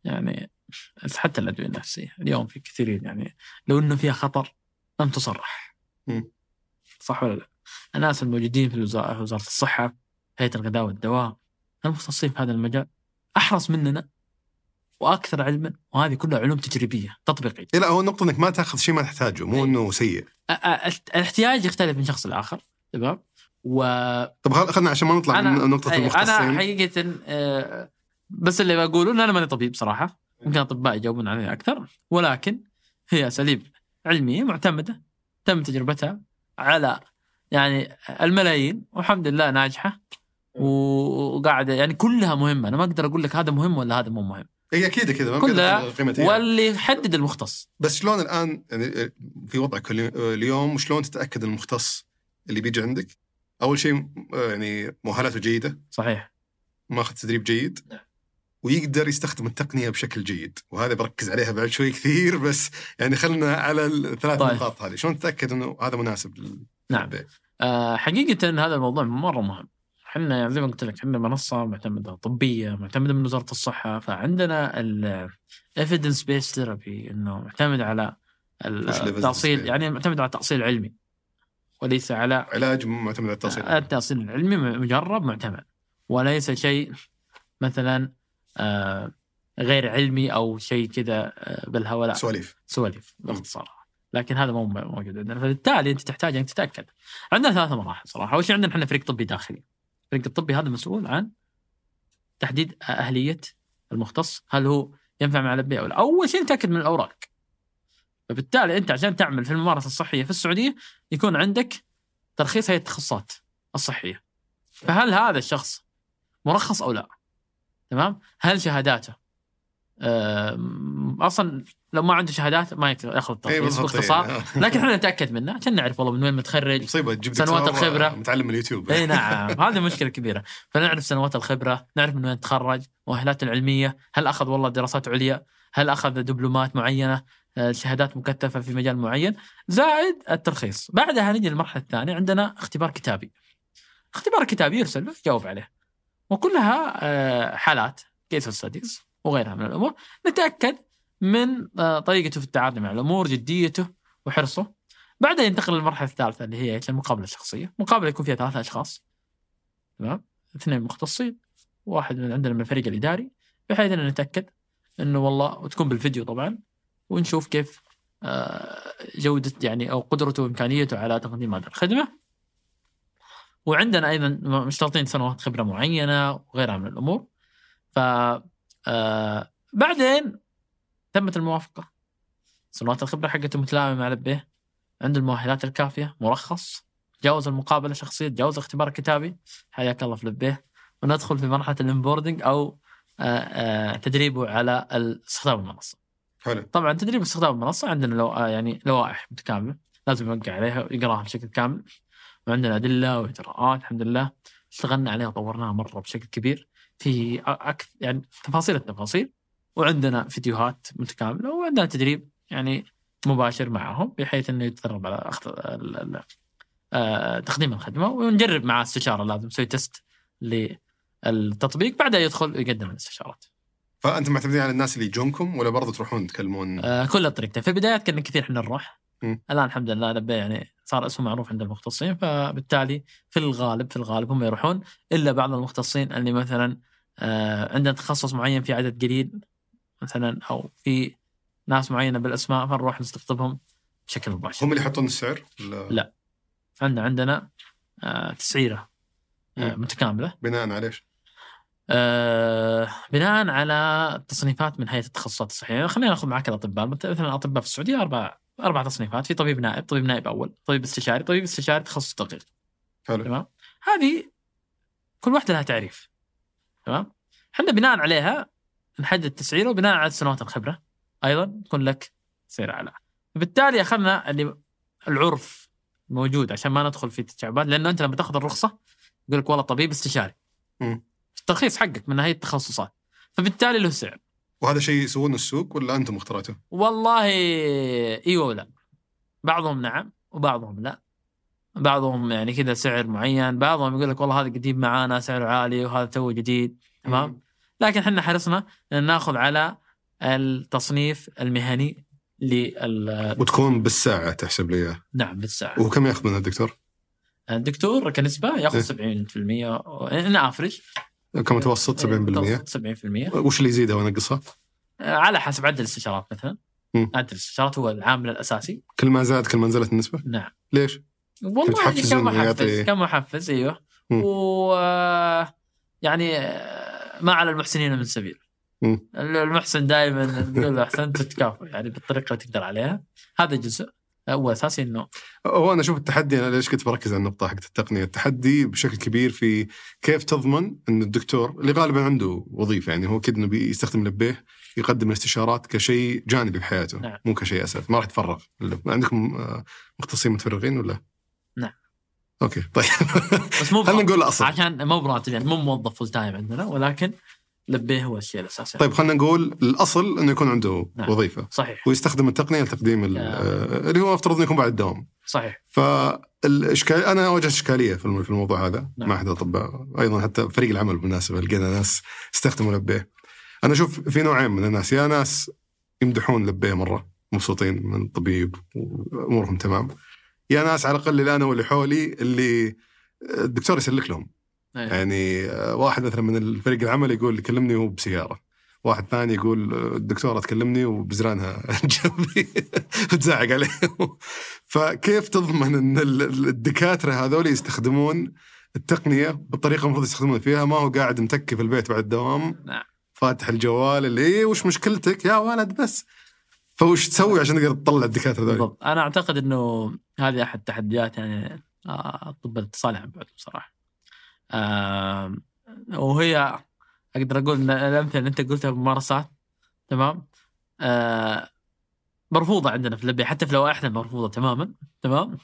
يعني حتى الأدوية النفسية اليوم في كثيرين يعني لو إنه فيها خطر لم تصرح مم. صح ولا لا؟ الناس الموجودين في وزارة الصحة هيئة الغذاء والدواء المختصين في هذا المجال أحرص مننا وأكثر علما وهذه كلها علوم تجريبية تطبيقية لا هو النقطة إنك ما تأخذ شيء ما تحتاجه مو إيه. إنه سيء الاحتياج يختلف من شخص لآخر تمام و طب خل- خلنا عشان ما نطلع من نقطة أي، أنا المختصين حقيقة آه، بس اللي بقوله إن أنا ماني طبيب صراحة. يمكن أطباء يجاوبون علي أكثر. ولكن هي أساليب علمية معتمدة تم تجربتها على يعني الملايين. والحمد لله ناجحة. وقاعدة يعني كلها مهمة. أنا ما أقدر أقول لك هذا مهم ولا هذا مو مهم. اي أكيد كذا ما كلها واللي يحدد المختص. بس شلون الآن يعني في وضعك اليو- اليوم شلون تتأكد المختص اللي بيجي عندك؟ أول شيء يعني مؤهلاته جيدة. صحيح. ماخذ تدريب جيد. نعم. ويقدر يستخدم التقنية بشكل جيد وهذا بركز عليها بعد شوي كثير بس يعني خلنا على الثلاث طيب. نقاط هذه شلون تتأكد إنه هذا مناسب لل- نعم. آه، حقيقة هذا الموضوع مرة مهم. إحنا يعني زي ما قلت لك عندنا منصة معتمدة طبية معتمدة من وزارة الصحة فعندنا ال evidence based therapy إنه معتمد على التأصيل؟ يعني معتمد على التأصيل العلمي وليس على علاج معتمد على التوصيل التأصيل العلمي مجرب معتمد وليس شيء مثلا غير علمي أو شيء كذا آه، بالهواء لا. سواليف. سواليف باختصار. لكن هذا مو موجود عندنا. فبالتالي أنت تحتاج أنك تتأكد. عندنا ثلاث مراحل صراحة. أول شيء عندنا إحنا فريق طبي داخلي. الفريق الطبي هذا مسؤول عن تحديد أهلية المختص هل هو ينفع مع البيئه أو لا. أول شيء نتاكد من الأوراق. فبالتالي أنت عشان تعمل في الممارسة الصحية في السعودية يكون عندك ترخيص هيئة التخصصات الصحية. فهل هذا الشخص مرخص أو لا؟ تمام؟ هل شهاداته؟ آم، أصلا لو ما عنده شهادات ما يأخذ الترخيص بالضبط باختصار إيه. [LAUGHS] لكن إحنا نتأكد منه عشان نعرف والله من وين متخرج مصيبة تجيب سنوات الخبرة. متعلم من اليوتيوب. اي نعم. [LAUGHS] هذه مشكلة كبيرة. فنعرف سنوات الخبرة نعرف من وين تخرج مؤهلاته العلمية هل أخذ والله دراسات عليا هل أخذ دبلومات معينة آه، شهادات مكثفة في مجال معين. زائد الترخيص. بعدها نجي للمرحلة الثانية عندنا اختبار كتابي. اختبار كتابي يرسل له يجاوب عليه. وكلها آه، حالات case studies وغيرها من الأمور. نتأكد من آه، طريقته في التعامل مع الأمور جديته وحرصه. بعدين ينتقل للمرحلة الثالثة اللي هي؟ المقابلة الشخصية. مقابلة يكون فيها ثلاثة أشخاص. تمام؟ اثنين مختصين واحد من عندنا من الفريق الإداري بحيث أن نتأكد إنه والله وتكون بالفيديو طبعا ونشوف كيف آه، جودة يعني أو قدرته وإمكانيته على تقديم هذه الخدمة. وعندنا أيضا مشترطين سنوات خبرة معينة وغيرها من الأمور. ف آه، بعدين تمت الموافقة. سنوات الخبرة حقته متلائمة مع لبيه عنده المؤهلات الكافية مرخص. تجاوز المقابلة الشخصيه تجاوز الاختبار الكتابي حياك الله في لبيه وندخل في مرحلة الانبوردنج أو آه، آه، تدريبه على استخدام المنصة. حلو. طبعا تدريب استخدام المنصة عندنا لو يعني لوائح متكاملة. لازم يوقع عليها ويقراها بشكل كامل. وعندنا ادله واجراءات الحمد لله. اشتغلنا عليها وطورناها مرة بشكل كبير. في أكثر يعني تفاصيل التفاصيل. وعندنا فيديوهات متكاملة وعندنا تدريب يعني مباشر معهم بحيث إنه يتدرب على ال- آه، تقديم الخدمة. ونجرب معاه استشارة لازم نسوي تيست للتطبيق. بعدها يدخل ويقدم الاستشارات. فأنتم معتمدين على الناس اللي يجونكم ولا برضه تروحون تكلمون؟ آه، كل الطريقتين في البدايات كنا كثير إحنا نروح. الآن الحمد لله لبيه يعني صار اسمه معروف عند المختصين فبالتالي في الغالب في الغالب هم يروحون إلا بعض المختصين اللي مثلا آه، عندنا تخصص معين في عدد قليل مثلا أو في ناس معينة بالأسماء فنروح نستقطبهم بشكل مباشر. هم اللي يحطون السعر ولا لا. عندنا عندنا آه، تسعيرة آه،. متكاملة بناء على إيش؟ بناء على تصنيفات من هيئة التخصصات الصحيه خلينا نأخذ معك الأطباء مثلا الاطباء في السعودية أربع أربع تصنيفات في طبيب نائب طبيب نائب أول طبيب استشاري طبيب استشاري تخصص دقيق حلو. تمام؟ هذه كل واحدة لها تعريف. تمام؟ إحنا بناء عليها نحدد تسعيره وبناء على سنوات الخبرة أيضا يكون لك سعر أعلى. بالتالي أخذنا اللي العرف موجود عشان ما ندخل في تشعبات لأنه أنت لما تأخذ الرخصة يقول لك والله طبيب استشاري. الترخيص حقك من هيئه التخصصات. فبالتالي له سعر. وهذا شيء يسوونه السوق ولا أنتم اخترعتوه؟ والله إيوه ولا. بعضهم نعم وبعضهم لا. بعضهم يعني كذا سعر معين بعضهم يقول لك والله هذا قديم معانا سعره عالي وهذا تو جديد تمام؟ لكن إحنا حرصنا إن ناخذ على التصنيف المهني لل وتكون بالساعة تحسب لي إياه. نعم بالساعة. وكم ياخذ منها الدكتور؟ الدكتور كنسبة. ياخذ 70% إن افرج كمتوسط 70% متوسط 70% وش اللي يزيدها وينقصها؟ على حسب عدد الاستشارات مثلا. عدد الاستشارات هو العامل الأساسي كل ما زاد كل ما نزلت النسبة؟ نعم ليش؟ والله إنه كمحفز كمحفز أيوه مم. و يعني آه، ما على المحسنين من سبيل مم. المحسن دائما تقول له احسنت تتكافئ يعني بالطريقة اللي تقدر عليها هذا جزء هو أساسي إنه هو أنا أشوف التحدي أنا ليش كنت بركز على النقطة حقت التقنية، التحدي بشكل كبير في كيف تضمن إن الدكتور اللي غالبا عنده وظيفة يعني هو كذا إنه بيستخدم لبيه يقدم الاستشارات كشيء جانبي بحياته نعم. مو كشيء اساسي ما راح يتفرغ عندكم آه، مختصين متفرغين ولا؟ نعم. okay طيب بس مو [LAUGHS] خلينا نقول الاصل عشان مو براتب يعني مو موظف full time عندنا ولكن لبيه هو الشيء الأساسي. طيب خلينا نقول الأصل أنه يكون عنده نعم. وظيفة. صحيح. ويستخدم التقنية لتقديم نعم. آه، اللي هو افترض أنه يكون بعد الدوام. صحيح. فالاشكال أنا واجهت إشكالية في الموضوع هذا نعم. مع أحد الأطباء. أيضا حتى فريق العمل بالمناسبة لقينا ناس استخدموا لبيه. أنا أشوف في نوعين من الناس. يا ناس يمدحون لبيه مرة مبسوطين من الطبيب وأمورهم تمام. يا ناس على الأقل اللي أنا واللي حولي اللي الدكتور يسلك لهم. أيه. يعني آه، واحد مثلا من الفريق العمل يقول كلمني وهو بسيارة. واحد ثاني يقول آه، الدكتورة تكلمني وبزرانها [LAUGHS] جنبي [LAUGHS] تزعق عليه فكيف تضمن إن ال- ال- الدكاترة هذول يستخدمون التقنية بالطريقة المفروض يستخدمون فيها؟ ما هو قاعد متكي في البيت بعد الدوام نعم. فاتح الجوال اللي إيه وش مشكلتك؟ يا ولد بس. فوش تسوي عشان تقدر تطلع الدكاترة هذول؟ بالضبط. أنا أعتقد إنه هذه أحد تحديات يعني آه، طب الاتصال عن بعد بصراحة. آه وهي أقدر أقول إن الأمثلة اللي أنت قلتها بممارسات تمام؟ آه مرفوضة عندنا في اللبيه حتى في لوائحنا مرفوضة تماما تمام؟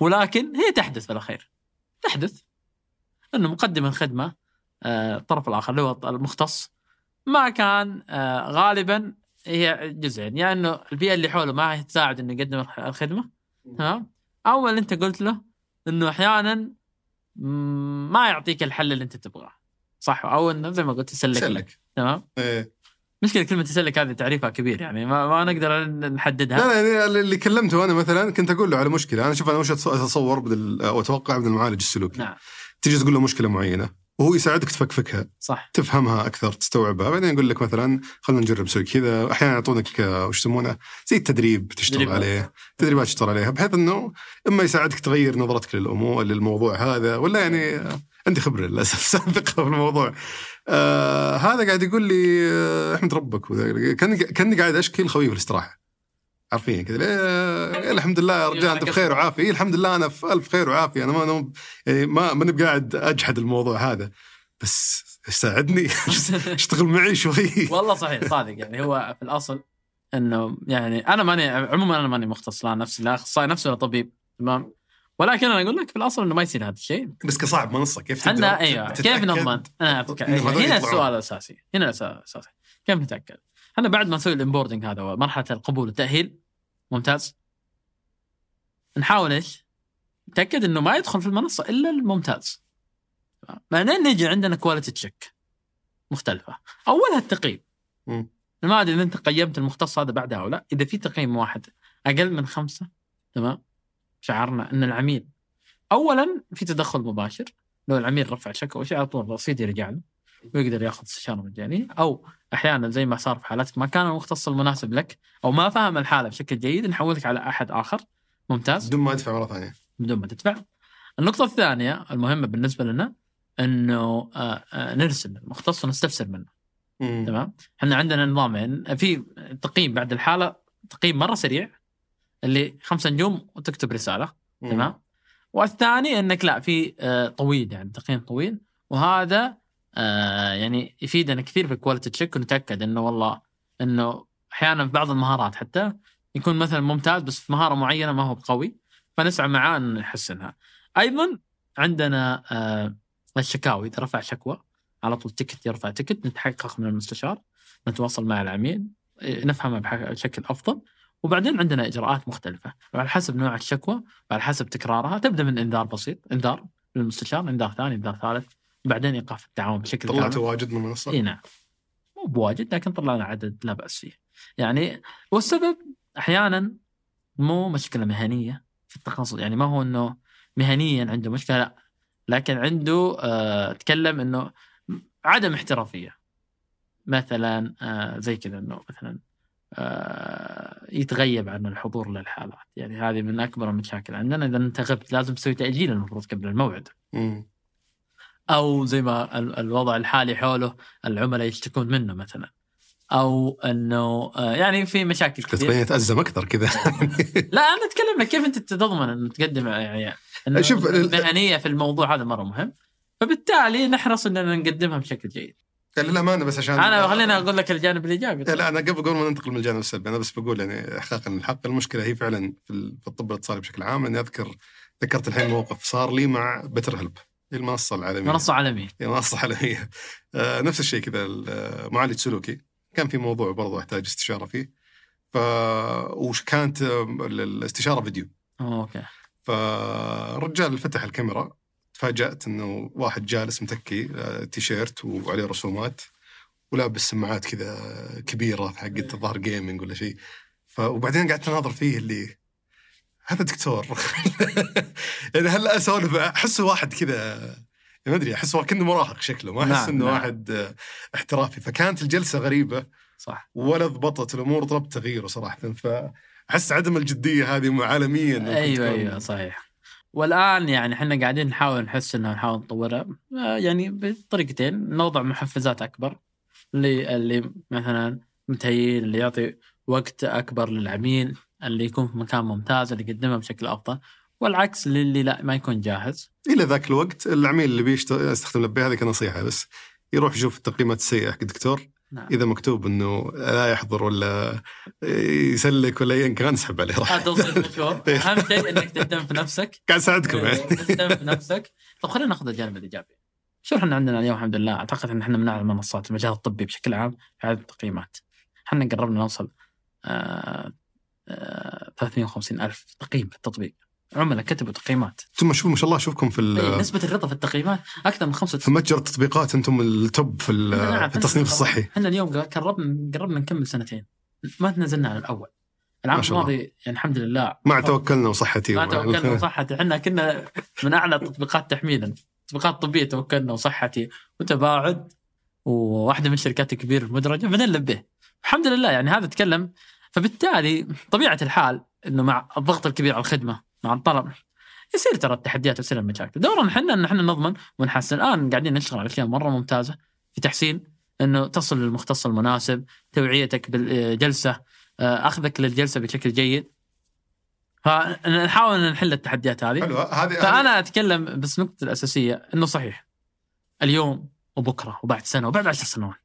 ولكن هي تحدث في الاخير تحدث انه مقدم الخدمه آه، الطرف الآخر اللي هو المختص. ما كان آه، غالبا هي جزئين يا إنه البيئة اللي حوله ما هي تساعد إنه يقدم الخ- الخدمة تمام؟ أو اللي أنت قلت له إنه أحيانا ما يعطيك الحل اللي انت تبغاه. صح؟ أو إنه زي ما قلت يسلك لك تمام؟ إيه. مشكلة كلمة تسلك هذه تعريفها كبير يعني. ما, ما نقدر نحددها. لا لا يعني اللي كلمته أنا مثلا كنت أقول له على مشكلة. أنا شوف أنا وش أتصور أو أتوقع من المعالج السلوكي نعم. تجي تقول له مشكلة معينة. وهو يساعدك تفكفكها. صح. تفهمها أكثر تستوعبها. بعدين يقول لك مثلا خلينا نجرب نسوي كذا. أحيانا يعطونك آه، وش يسمونه؟ زي التدريب تشتغل تدريبات. عليه. تدريبات تشتغل عليها. بحيث إنه إما يساعدك تغير نظرتك للأمور للموضوع هذا ولا يعني آه، عندي خبرة للأسف [LAUGHS] سابقة في الموضوع. آه هذا قاعد يقول لي آه، أحمد ربك. كاني كأني قاعد أشكي الخوي في الاستراحه عارفين كذا. ليه الحمد لله يا رجال أنت بخير وعافية. إيه الحمد لله أنا في ألف خير وعافية. أنا ما أنا يعني ما ماني بقاعد أجحد الموضوع هذا. بس ساعدني [LAUGHS] أشتغل معي شوي. والله صحيح صادق. يعني هو في الأصل إنه يعني أنا ماني عموما أنا ماني مختص لا نفسي لا أخصائي نفسي ولا طبيب تمام؟ ولكن أنا أقول لك في الأصل إنه ما يصير هذا الشيء. بس كصاحب منصة كيف إحنا أيوه. كيف نضمن؟ أنا أتك- هنا؟ السؤال الأساسي. هنا السؤال الأساسي. كيف نتأكد؟ إحنا بعد ما نسوي ال onboarding هذا ومرحلة القبول والتأهيل ممتاز. نحاول إيش؟ نتأكد إنه ما يدخل في المنصة إلا الممتاز. بعدين نجي عندنا quality check مختلفة. أولها التقييم. ما أدري إذا أنت قيمت المختص هذا بعدها أو لا. إذا في تقييم واحد أقل من خمسة تمام؟ شعرنا إن العميل اولا في تدخل مباشر. لو العميل رفع شكوى شيء على طول الرصيد يرجع له. ويقدر ياخذ استشاره مجانيه أو أحيانا زي ما صار في حالتك ما كان المختص المناسب لك أو ما فهم الحالة بشكل جيد نحولك على أحد آخر ممتاز بدون ما ادفع مرة ثانية بدون ما تدفع. النقطة الثانية المهمة بالنسبة لنا إنه آه، آه، نرسل المختص ونستفسر منه مم. تمام؟ إحنا عندنا نظامين في تقييم بعد الحالة تقييم مرة سريع اللي خمسة نجوم وتكتب رسالة مم. تمام؟ والثاني إنك لا في آه، طويل يعني تقييم طويل وهذا آه، يعني يفيدنا كثير في ال quality check ونتأكد إنه والله إنه أحيانا في بعض المهارات حتى يكون مثلا ممتاز بس في مهارة معينة ما هو قوي فنسعى معاه ان نحسنها. أيضا عندنا آه، الشكاوي إذا رفع شكوى على طول ticket يرفع ticket نتحقق من المستشار نتواصل مع العميل إيه، نفهمه بشكل أفضل. وبعدين عندنا إجراءات مختلفة. وعلى حسب نوع الشكوى وعلى حسب تكرارها تبدأ من إنذار بسيط إنذار للمستشار إنذار ثاني إنذار ثالث. وبعدين ايقاف التعاون بشكل كامل طلعت واجد من المنصه إي نعم. مو بواجد لكن طلعنا عدد لا بأس فيه. يعني والسبب أحيانا مو مشكلة مهنية في التخصص. يعني ما هو إنه مهنيا عنده مشكلة لا. لكن عنده آه تكلم إنه عدم احترافية. مثلا آه زي كذا إنه مثلا آه يتغيب عن الحضور للحالات. يعني هذه من أكبر المشاكل عندنا. إذا انت غبت لازم تسوي تأجيل المفروض قبل الموعد. أو زي ما ال- الوضع الحالي حوله العملاء يشتكون منه مثلا. أو إنه آه، يعني في مشاكل كثير تبين يتأزم أكثر كذا. [LAUGHS] لا أنا أتكلم لك كيف أنت تضمن انه تقدم يعني إنه شوف، ال- المهنيه في الموضوع هذا مرة مهم. فبالتالي نحرص إننا نقدمها بشكل جيد. للأمانة بس عشان أنا خليني أقول لك الجانب الإيجابي. لا أنا قبل قبل ما ننتقل من الجانب السلبي أنا بس بقول يعني احقاقا الحق المشكلة هي فعلا في ال- في الطب الاتصالي بشكل عام. اني أذكر ذكرت الحين موقف صار لي مع بتر هيلب المنصة العالمية. منصة عالمية. منصة عالمية. آه نفس الشيء كذا معالج سلوكي كان في موضوع برضو احتاج استشارة فيه. ف وش كانت آه، الاستشارة فيديو. okay. فالرجال فتح الكاميرا. تفاجأت إنه واحد جالس متكي آه، تيشيرت وعليه رسومات ولابس سماعات كذا كبيرة حقت الظاهر gaming ولا شيء. ف وبعدين قعدت أناظر فيه اللي هذا دكتور. [LAUGHS] يعني هلا أسولف احسه واحد كذا ما أدري احسه كأنه مراهق شكله ما أحس نعم، إنه نعم. واحد احترافي. فكانت الجلسة غريبة صح. ولا ضبطت الأمور طلبت تغييره صراحة. فأحس عدم الجدية هذه عالميا أيوه أيوه صحيح. والآن يعني إحنا قاعدين نحاول نحس إنه نحاول نطورها. آه، يعني بطريقتين نوضع محفزات أكبر اللي اللي مثلا متهيئ اللي يعطي وقت أكبر للعميل. اللي يكون في مكان ممتاز اللي يقدمها بشكل أفضل. والعكس للي لا ما يكون جاهز. إلى ذاك الوقت العميل اللي بيشتغل يستخدم لبي هذه كنصيحة بس. يروح يشوف التقييمات السيئة حق الدكتور. نعم. إذا مكتوب إنه لا يحضر ولا يسلك ولا ايا كان اسحب عليه راح. مشهور [LAUGHS] أهم شيء إنك تهتم في نفسك. [LAUGHS] قاعد أساعدكم. يعني تهتم في نفسك. طب خلينا ناخذ الجانب الإيجابي. شو إحنا عندنا اليوم؟ الحمد لله. أعتقد إن إحنا من اعلى المنصات المجال الطبي بشكل عام في عدد التقييمات. إحنا قربنا نوصل آه 350 ألف تقييم في التطبيق. عملاء كتبوا تقييمات. ثم شوف ما شاء الله أشوفكم في نسبة الرضا في التقييمات أكثر من 95 في متجر التطبيقات أنتم التوب في في التصنيف الصحي. إحنا اليوم قربنا قربنا نكمل سنتين. ما تنزلنا على الأول. العام. الماضي يعني الحمد لله. مع توكلنا وصحتي ما ومع- توكلنا [LAUGHS] وصحتي. إحنا كنا من أعلى التطبيقات تحميلا. تطبيقات طبيه توكلنا وصحتي وتباعد وواحدة من الشركات الكبيرة المدرجة بنلب به الحمد لله يعني هذا تكلم فبالتالي طبيعة الحال إنه مع الضغط الكبير على الخدمة مع الطلب يصير ترى التحديات ويصير المشاكل. دورنا إحنا إن إحنا نضمن ونحسن. الآن قاعدين نشتغل على أشياء مرة ممتازة في تحسين إنه تصل للمختص المناسب توعيتك بالجلسة آه، أخذك للجلسة بشكل جيد. فنحاول إن نحل التحديات هذه. حلو هذه فأنا أتكلم بس النقطه الأساسية إنه صحيح. اليوم وبكرة وبعد سنة وبعد عشر سنوات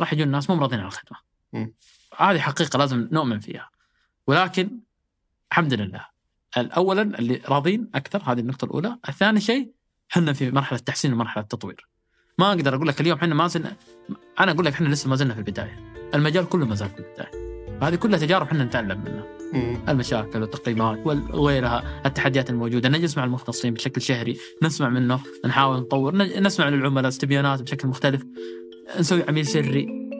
راح يجون الناس مو راضين على الخدمة. مم. هذه حقيقة لازم نؤمن فيها. ولكن الحمد لله. اولا اللي راضين أكثر هذه النقطة الأولى. الثاني شيء إحنا في مرحلة تحسين ومرحلة تطوير. ما أقدر أقول لك اليوم إحنا ما زلنا أنا أقول لك إحنا لسه ما زلنا في البداية. المجال كله ما زال في البداية. هذه كلها تجارب إحنا نتعلم منها. المشاكل والتقييمات وغيرها التحديات الموجودة. نجلس مع المختصين بشكل شهري نسمع منه نحاول نطور نسمع للعملاء استبيانات بشكل مختلف. نسوي عميل سري.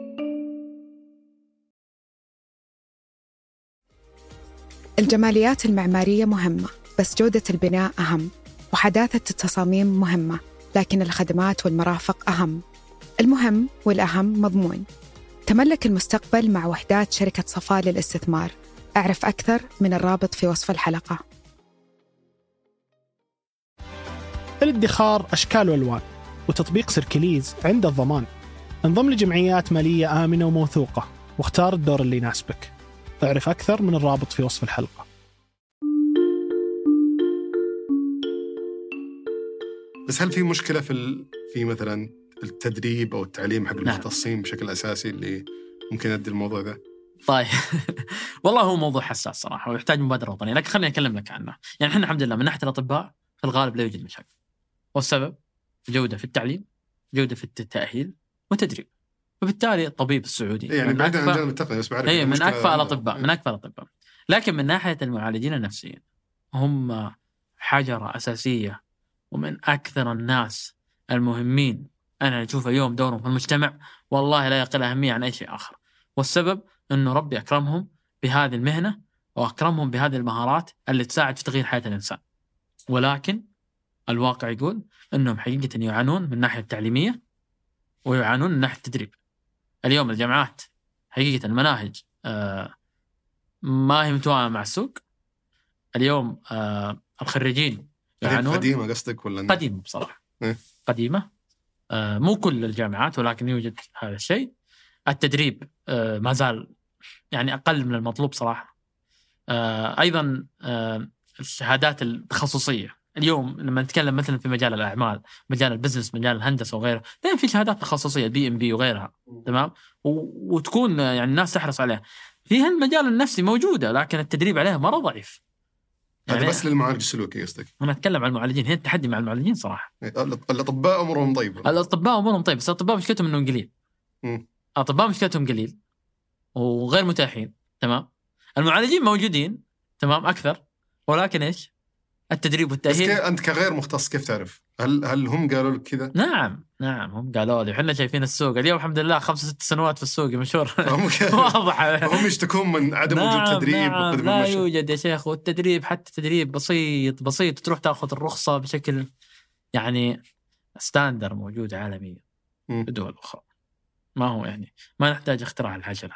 الجماليات المعمارية مهمة بس جودة البناء أهم وحداثة التصاميم مهمة لكن الخدمات والمرافق أهم. المهم والأهم مضمون. تملك المستقبل مع وحدات شركة صفاء للاستثمار. أعرف أكثر من الرابط في وصف الحلقة. الادخار أشكال وألوان وتطبيق سيركليز عنده الضمان. انضم لجمعيات مالية آمنة وموثوقة واختار الدور اللي يناسبك. اعرف أكثر من الرابط في وصف الحلقة. بس هل في مشكلة في ال... في مثلا التدريب أو التعليم حق نعم. المختصين بشكل أساسي اللي ممكن يؤدي الموضوع ذا؟ طيب. [LAUGHS] والله هو موضوع حساس صراحة ويحتاج مبادرة وطنية لكن خليني أكلم لك عنه. يعني إحنا الحمد لله من ناحية الأطباء في الغالب لا يوجد مشاكل. والسبب؟ جودة في التعليم جودة في التأهيل وتدريب. وبالتالي الطبيب السعودي يعني من بعيدا عن أكفأ- جانب التقني بس بعرف اي من عندنا. الأطباء من أكفأ الأطباء. لكن من ناحية المعالجين النفسيين هم حجرة أساسية ومن أكثر الناس المهمين. أنا أشوف اليوم دورهم في المجتمع والله لا يقل أهمية عن أي شيء آخر. والسبب إنه ربي أكرمهم بهذه المهنة وأكرمهم بهذه المهارات اللي تساعد في تغيير حياة الإنسان. ولكن الواقع يقول إنهم حقيقة يعانون من الناحيه التعليمية ويعانون من ناحية التدريب. اليوم الجامعات حقيقة المناهج آه، ما هي متوائمه مع السوق. اليوم آه، الخريجين يعانون. قديمة قصدك ولا قديمة بصراحة. إيه. قديمة. آه، مو كل الجامعات ولكن يوجد هذا الشيء. التدريب ما زال يعني أقل من المطلوب صراحة. أيضا الشهادات التخصصية. اليوم لما نتكلم مثلا في مجال الأعمال مجال ال business مجال الهندسة وغيره دائما في شهادات تخصصية PMP وغيرها تمام؟ وتكون يعني الناس تحرص عليها. في المجال النفسي موجودة لكن التدريب عليها مرة ضعيف. هذا بس للمعالج السلوكي قصدك؟ أنا أتكلم عن المعالجين هنا التحدي مع المعالجين صراحة. الأطباء امورهم طيبه الأطباء امورهم طيب بس الأطباء مشكلتهم إنهم قليل. الأطباء مشكلتهم قليل وغير متاحين تمام؟ المعالجين موجودين تمام؟ أكثر. ولكن إيش؟ التدريب بس والتأهيل. كيف أنت كغير مختص كيف تعرف؟ هل هل هم قالوا لك كذا؟ نعم نعم هم قالوا لي. إحنا شايفين السوق. اليوم الحمد لله خمس ست سنوات في السوق مشهور. [LAUGHS] [LAUGHS] واضح. هم يشتكون من عدم نعم وجود تدريب نعم. لا المشي. يوجد يا شيخ والتدريب حتى تدريب بسيط بسيط. تروح تاخذ الرخصة بشكل يعني ستاندر موجود عالميا. في دول أخرى ما هو يعني ما نحتاج اختراع العجلة.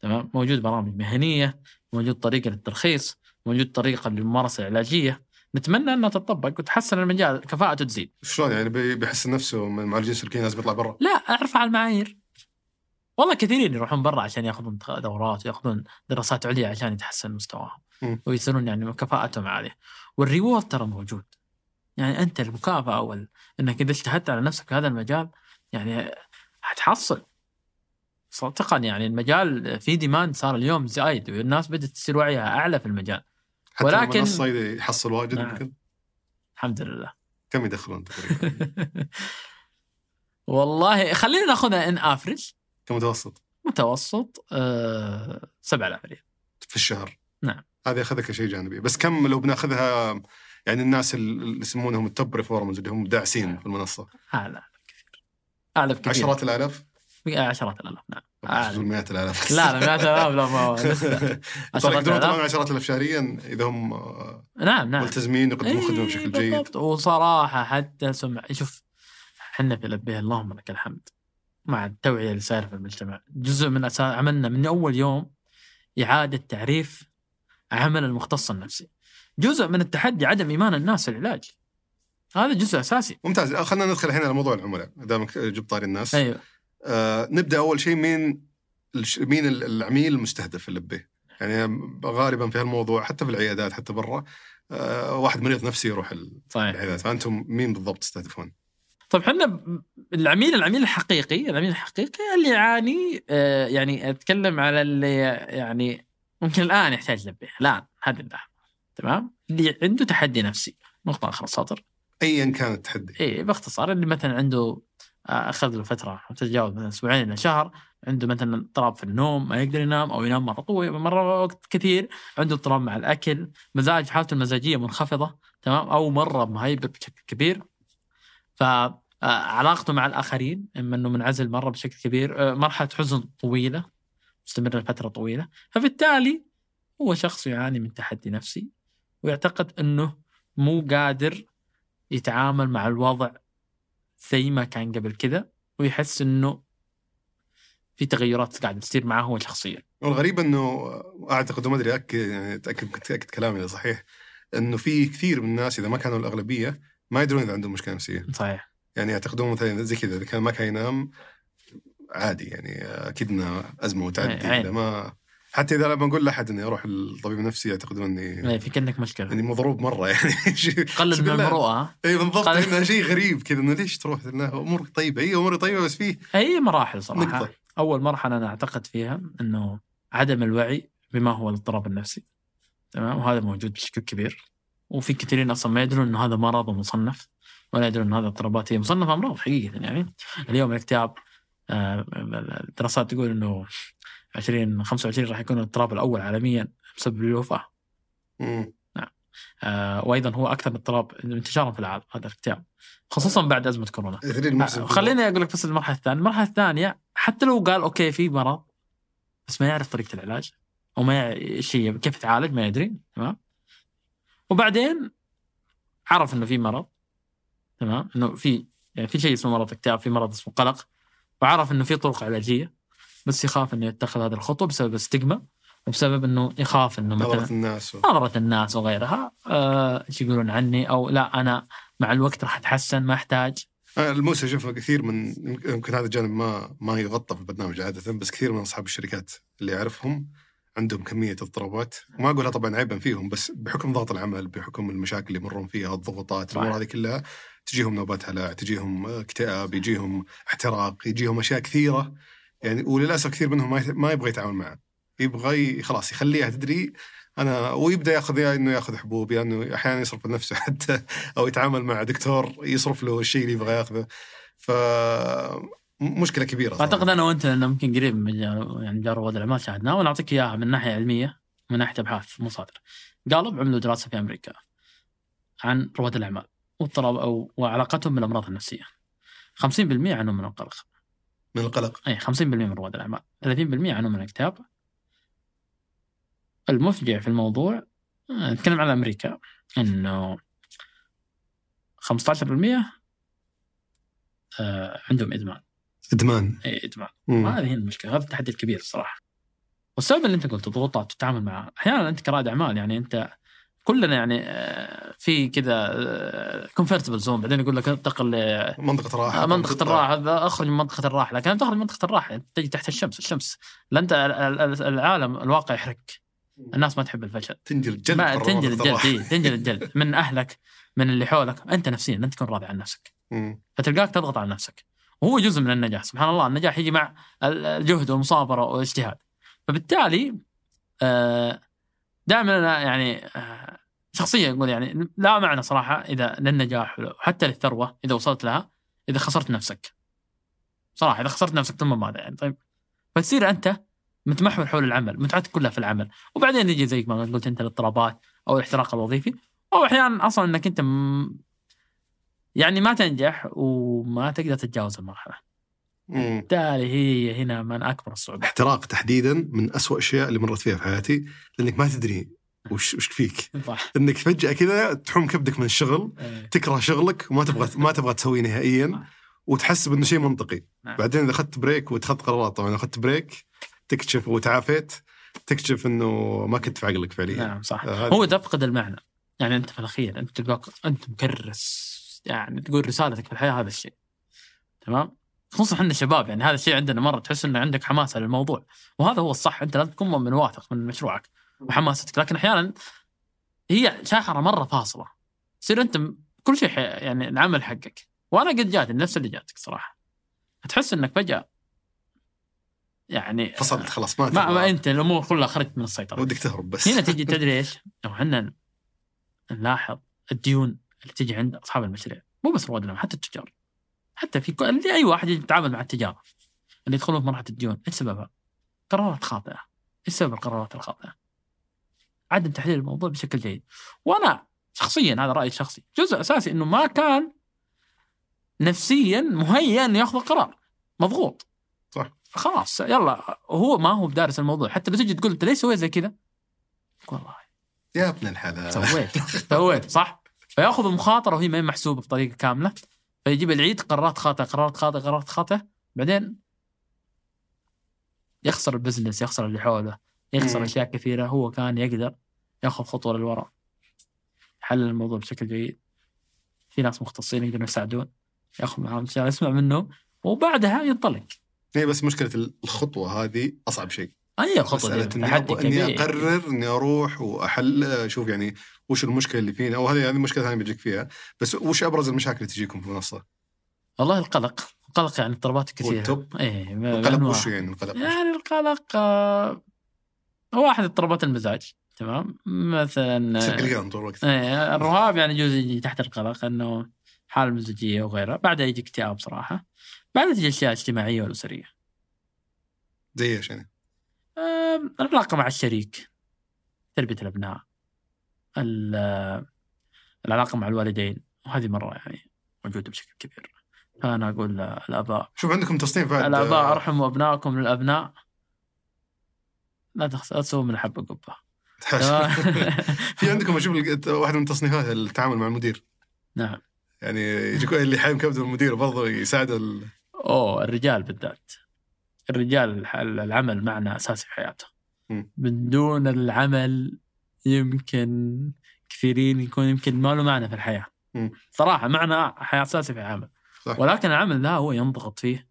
تمام؟ موجود برامج مهنية موجود طريقة للترخيص موجود طريقة للممارسة العلاجية. نتمنى أنها تطبق وتحسن المجال كفاءته تزيد. شلون يعني بي- بيحسن نفسه من معالجين سلوكيين لازم يطلع برا؟ لا ارفع المعايير. والله كثيرين يروحون برا عشان ياخذون دورات وياخذون دراسات عليا عشان يتحسن مستواهم. ويصيرون يعني كفاءتهم عالية. والريورد ترى موجود. يعني أنت المكافأة وال... إنك إذا اجتهدت على نفسك في هذا المجال يعني حتحصل. صدقا يعني المجال في demand صار اليوم زايد والناس بدأت تصير وعيها أعلى في المجال. حتى ولكن- المنصه يحصل واجد نعم. يمكن. الحمد لله. كم يدخلون تقريبا؟ [LAUGHS] والله خلينا ناخذها on average كمتوسط. متوسط آه 7000 ريال. في الشهر. نعم. هذا ياخذها كشيء جانبي. بس كم لو بناخذها يعني الناس اللي يسمونهم ال top performers اللي هم داعسين في المنصة. أعلى بكثير. أعلى بكثير. عشرات الآلاف؟ عشرات الآلاف نعم. أعلى. مئات الآلاف. لا لا مئات الاف لا ما [LAUGHS] لسه. طيب عشرات يقدرون الالاف عشرات الالاف شهريا إذا هم آه، نعم نعم. ملتزمين يقدمون خدمه إيه، بشكل جيد؟ بالضبط. وصراحة حتى سمع شوف إحنا في لبيه اللهم لك الحمد مع التوعية اللي صايرة في المجتمع. جزء من أساس عملنا من أول يوم إعادة تعريف عمل المختص النفسي. جزء من التحدي عدم إيمان الناس في العلاج. هذا جزء أساسي. ممتاز. خلينا ندخل الحين على موضوع العملاء. دامك جبت طاري الناس. أيوه. آه نبدأ أول شيء مين مين ال- العميل المستهدف في اللبه يعني غالبا في هالموضوع حتى في العيادات حتى برا آه واحد مريض نفسي يروح صحيح. العيادات. فأنتم مين بالضبط تستهدفون؟ طيب إحنا العميل العميل الحقيقي العميل الحقيقي اللي يعاني آه، يعني أتكلم على اللي يعني ممكن الآن يحتاج لبيه الآن هذه اللحظه تمام؟ اللي عنده تحدي نفسي. نقطة آخر السطر ايا كان التحدي. اي باختصار اللي مثلا عنده أخذ له فترة تتجاوز مثلا أسبوعين إلى شهر عنده مثلا اضطراب في النوم ما يقدر ينام أو ينام مرة طويل مرة وقت كثير عنده اضطراب مع الأكل مزاج حالته المزاجية منخفضة تمام؟ أو مرة مهيبر بشكل كبير. فعلاقته مع الآخرين إما إنه منعزل مرة بشكل كبير آه، مرحلة حزن طويلة مستمرة لفترة طويلة. فبالتالي هو شخص يعاني من تحدي نفسي ويعتقد إنه مو قادر يتعامل مع الوضع زي ما كان قبل كذا ويحس إنه في تغيرات قاعدة تصير معه هو شخصيا. والغريب إنه أعتقد وما أدري أكد يعني اتاكد كنت اكد كلامي إذا صحيح إنه في كثير من الناس إذا ما كانوا الأغلبية ما يدرون إذا عندهم مشكلة نفسية. صحيح. يعني يعتقدون مثلا زي كذا إذا كان ما كان ينام عادي يعني أكيد انها أزمة وتعدي عين. إذا ما حتى إذا لما أقول لأحد إني أروح للطبيب النفسي يعتقدون إني إيه، في كأنك مشكلة. إني مضروب مرة يعني. [LAUGHS] قلل من. المروءة اي بالضبط. إنه شيء غريب كذا إنه ليش تروح؟ لا، أمورك طيبة. اي أموري طيبة بس فيه أي مراحل صراحة. نقطة. أول مرحلة أنا أعتقد فيها إنه عدم الوعي بما هو الاضطراب النفسي. تمام؟ وهذا موجود بشكل كبير. وفي كثيرين أصلا ما يدرون انه هذا مرض مصنف ولا يدرون إن هذا اضطرابات هي مصنفة أمراض حقيقة يعني. اليوم الاكتئاب آه، الدراسات تقول إنه 20 25 راح يكون الاضطراب الأول عالميا بسبب الوفاه مم. آه، وأيضا هو أكثر اضطراب انتشارا في العالم هذا الاكتئاب خصوصا بعد أزمة كورونا. آه، خليني أقول لك بس المرحلة الثانية، المرحلة الثانية حتى لو قال أوكي في مرض بس ما يعرف طريقة العلاج أو ما يع- إيش هي كيف يتعالج ما يدري. تمام؟ وبعدين عرف إنه في مرض. تمام؟ إنه في يعني في شيء اسمه مرض اكتئاب في مرض اسمه قلق وعرف إنه في طرق علاجية. بس يخاف إنه يتخذ هذه الخطوة بسبب الستيغما وبسبب إنه يخاف إنه نظره مثلا الناس. و... نظرة الناس وغيرها. آه، يقولون عني؟ أو لا أنا مع الوقت راح أتحسن ما أحتاج. آه، الموسى أشوف كثير من يمكن هذا الجانب ما ما يغطى في البرنامج عادة بس كثير من أصحاب الشركات اللي أعرفهم عندهم كمية اضطرابات. وما أقولها طبعا عيبا فيهم بس بحكم ضغط العمل بحكم المشاكل اللي يمرون فيها الضغوطات. الأمور هذه كلها تجيهم نوبات هلع تجيهم اكتئاب يجيهم احتراق يجيهم أشياء كثيرة يعني وللأسف كثير منهم ما يبغى يتعامل معها يبغى خلاص يخليها تدري أنا ويبدأ ياخذ يا إنه ياخذ حبوب يا إنه أحيانا يصرف لنفسه [LAUGHS] حتى أو يتعامل مع دكتور يصرف له الشيء اللي يبغى ياخذه ف مشكلة كبيرة صراحة. أعتقد أنا وأنت لأنه ممكن قريب من يعني مجال رواد الاعمال شاهدناه وأنا اعطيك إياها من ناحية علمية ومن ناحية أبحاث مصادر. قالوا عملوا دراسة في أمريكا عن رواد الأعمال أو وعلاقتهم بالأمراض النفسية. 50% يعانون من القلق، من القلق. اي 50% من رواد الأعمال، 30% يعانون من الاكتئاب. المفجع في الموضوع آه، نتكلم عن أمريكا إنه 15% آه، عندهم إدمان، إدمان. اي إدمان. هذه هي المشكلة. هذا التحدي الكبير الصراحة. والسبب اللي أنت قلته ضغوطات تتعامل معها أحيانا أنت كرائد أعمال يعني أنت كلنا يعني آه، في كذا comfortable zone بعدين يقول لك انتقل منطقة راحه آه، منطقة الراحة. هذا أخرج من منطقة الراحة. لكن تخرج من منطقة الراحة. انت تجي تحت الشمس. الشمس. لا أنت ال- ال- العالم الواقع يحرق. الناس ما تحب الفشل. تنجل الجلد ما تنجل الجلد. إيه، تنجل [LAUGHS] الجلد. من أهلك من اللي حولك. أنت نفسيا لن تكون راضي عن نفسك. فتلقاك تضغط على نفسك. وهو جزء من النجاح. سبحان الله النجاح يجي مع ال- الجهد والمصابرة والإجتهاد. فبالتالي آه، دائما أنا يعني آه، شخصيا أقول يعني لا معنى صراحة إذا للنجاح وحتى للثروة إذا وصلت لها إذا خسرت نفسك. صراحة إذا خسرت نفسك ثم ماذا يعني؟ طيب فتصير أنت متمحور حول العمل متعتك كلها في العمل. وبعدين يجي زي ما قلت أنت الاضطرابات أو الاحتراق الوظيفي أو أحيانا أصلا إنك أنت م... يعني ما تنجح وما تقدر تتجاوز المرحلة. بالتالي هي هنا من أكبر الصعوبات. احتراق تحديدا من أسوأ الاشياء اللي مرت فيها في حياتي لأنك ما تدري وش وش فيك. صح. إنك فجأة كذا تحوم كبدك من الشغل إيه. تكره شغلك وما تبغى [LAUGHS] ما تبغى تسويه نهائيا وتحسب انه شيء منطقي. نعم. بعدين إذا أخذت break واتخذت قرارات طبعا أخذت break تكتشف وتعافيت تكتشف إنه ما كنت في عقلك فعليا. نعم صح. آه، هو تفقد المعنى. يعني أنت في الأخير أنت تلقاك أنت مكرس. يعني تقول رسالتك في الحياة هذا الشيء. تمام؟ خصوصا إحنا شباب يعني هذا الشيء عندنا مرة تحس إنه عندك حماسه للموضوع وهذا هو الصح أنت لازم تكون مؤمن واثق من مشروعك وحماستك لكن أحيانا هي شاحرة مرة فاصلة. تصير أنت كل شيء يعني العمل حقك. وأنا قد جاتني نفس اللي جاتك صراحة. تحس إنك فجأة يعني فصلت خلاص ما, ما. ما أنت الأمور كلها خرجت من السيطرة. ودك تهرب بس. هنا تجي [LAUGHS] تدري إيش؟ لو إحنا نلاحظ الديون اللي تجي عند أصحاب المشاريع. مو بس رواد حتى التجار. حتى في كل أي واحد يتعامل مع التجارة اللي يدخلون في مرحلة الديون إيش سببها؟ قرارات خاطئة. إيش سبب القرارات الخاطئة؟ عدم تحليل الموضوع بشكل جيد. وأنا شخصيا هذا رأيي الشخصي جزء أساسي إنه ما كان نفسيا مهيئ انه ياخذ القرار. مضغوط. صح. خلاص يلا هو ما هو بدارس الموضوع. حتى لو تجي تقول أنت ليش سويت زي كذا؟ والله. يا ابن الحلال. سويت. سويت صح؟ فياخذ المخاطرة وهي ما هي محسوبة بطريقة كاملة. فيجيب العيد قرارات خاطئة قرارات خاطئة قرارات خاطئة. بعدين يخسر ال business يخسر اللي حوله يخسر. أشياء كثيرة. هو كان يقدر ياخذ خطوة للوراء يحلل الموضوع بشكل جيد. في ناس مختصين يقدرون يساعدون ياخذ معهم يسمع منه وبعدها ينطلق. هي بس مشكلة الخطوة هذه أصعب شيء. أي خطوة إني, أقرر إني أروح وأحل أشوف يعني وش المشكلة اللي فينا أو هذه هذه مشكلة ثانية بجيك فيها بس وش أبرز المشاكل اللي تجيكم في المنصة؟ والله القلق القلق يعني اضطرابات كثيرة والتوب؟ إيه القلق. وش يعني القلق؟ يعني القلق آه، هو احد اضطرابات المزاج تمام مثلا تصير آه، قلقان طول الوقت إيه، الرهاب يعني يجوز يجي تحت القلق إنه حالة مزاجية وغيرها بعدها يجي اكتئاب صراحة بعدها تجي أشياء اجتماعية والاسريه زي إيش يعني؟ آم، العلاقة مع الشريك تربية الأبناء ال- آه، العلاقة مع الوالدين وهذه مرة يعني موجودة بشكل كبير. فأنا أقول آه، الاباء شوف عندكم تصنيف بعد الأباء أرحموا أبنائكم للأبناء. لا تسووا من الحبه قبة؟ [LAUGHS] في عندكم أشوف واحدة من تصنيفات التعامل مع المدير. نعم. يعني يجيك اللي حايم كبده المدير برضه يساعده ال... أوه الرجال بالذات. الرجال العمل معنا أساسي في حياته. من دون العمل يمكن كثيرين يكون يمكن ما له معنى في الحياة. مم. صراحة معنى حياة أساسي في العمل. صح. ولكن العمل ذا هو ينضغط فيه.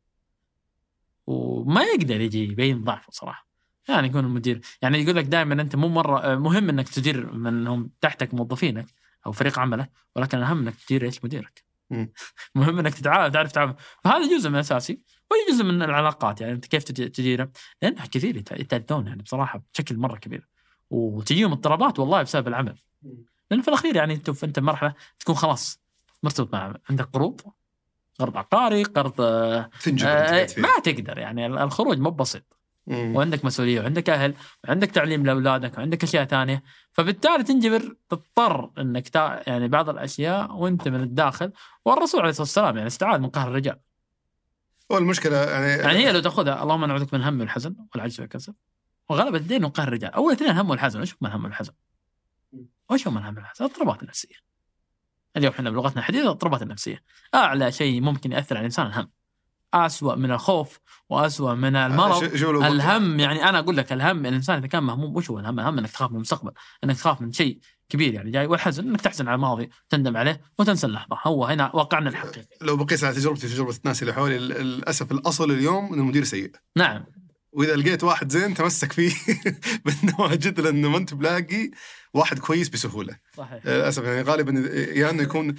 وما يقدر يجي يبين ضعفه صراحة. يعني يكون المدير يعني يقول لك دائما أنت مو مرة مهم إنك تدير منهم تحتك موظفينك أو فريق عملك ولكن الاهم إنك تدير إيش؟ مديرك. [LAUGHS] مهم إنك تتعامل تعرف تتعامل فهذا جزء من أساسي وهي جزء من العلاقات. يعني أنت كيف تدي- تديره؟ لانها كثير يت- يتأذون يعني بصراحة بشكل مرة كبير. وتجيهم اضطرابات والله بسبب العمل. لأن في الأخير يعني أنت أنت مرحلة تكون خلاص مرتبط مع. عندك قروض قرض عقاري قرض آه، تنجبر آه،. ما تقدر يعني الخروج مو بسيط. وعندك مسؤولية وعندك أهل وعندك تعليم لأولادك وعندك أشياء ثانية. فبالتالي تنجبر تضطر إنك تا يعني بعض الأشياء وأنت من الداخل. والرسول عليه الصلاة والسلام يعني استعاذ من قهر الرجال. هو المشكلة يعني يعني هي لو تأخذها اللهم نعوذك من الهم والحزن والعجز والكسل. وغلبة الدين وقهر الرجال. أول اثنين الهم والحزن وش هم الهم والحزن؟ وش هم الهم والحزن؟ الاضطرابات النفسيه اليوم إحنا بلغتنا الحديثه الاضطرابات النفسيه أعلى شيء ممكن يأثر على الإنسان الهم. أسوأ من الخوف وأسوأ من المرض. لو قلت- الهم يعني أنا أقول لك الهم الإنسان إذا كان مهموم وش هو الهم؟ الهم إنك تخاف من المستقبل، إنك تخاف من شيء كبير يعني جاي. والحزن إنك تحزن على الماضي، تندم عليه وتنسى اللحظة، هو هنا واقعنا الحقيقي. لو بقيس على تجربتي وتجربه الناس اللي حولي ال- للأسف الأصل اليوم ان المدير سيء. نعم. وإذا لقيت واحد زين تمسك فيه. [LAUGHS] بالنواجد لأنه ما أنت بلاقي واحد كويس بسهولة. صحيح. للأسف يعني غالبا يا إنه يكون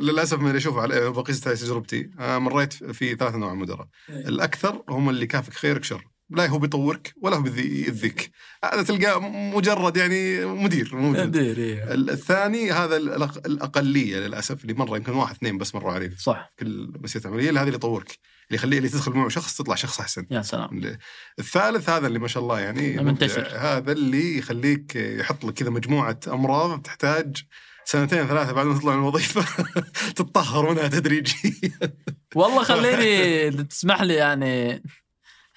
للأسف من اللي أشوفه على بقيس تجربتي أنا مريت في ثلاث انواع مدراء. الأكثر هم اللي كافك خيرك شر. لا هو بيطورك ولا هو بيذي- يؤذيك هذا تلقاه مجرد يعني مدير موجود مدير. إيه. ال- الثاني هذا الأقلية للأسف اللي مرة يمكن واحد اثنين بس مروا عليه. صح. كل مسيرة عملية هذا اللي يطورك اللي يخليه اللي تدخل معه شخص تطلع شخص أحسن. يا سلام. ال- الثالث هذا اللي ما شاء الله يعني منتشر. هذا اللي يخليك يحط لك كذا مجموعة أمراض تحتاج سنتين ثلاثة بعد ما تطلع من الوظيفة. [LAUGHS] تتطهر منها تدريجيا. والله خليني [LAUGHS] تسمح لي يعني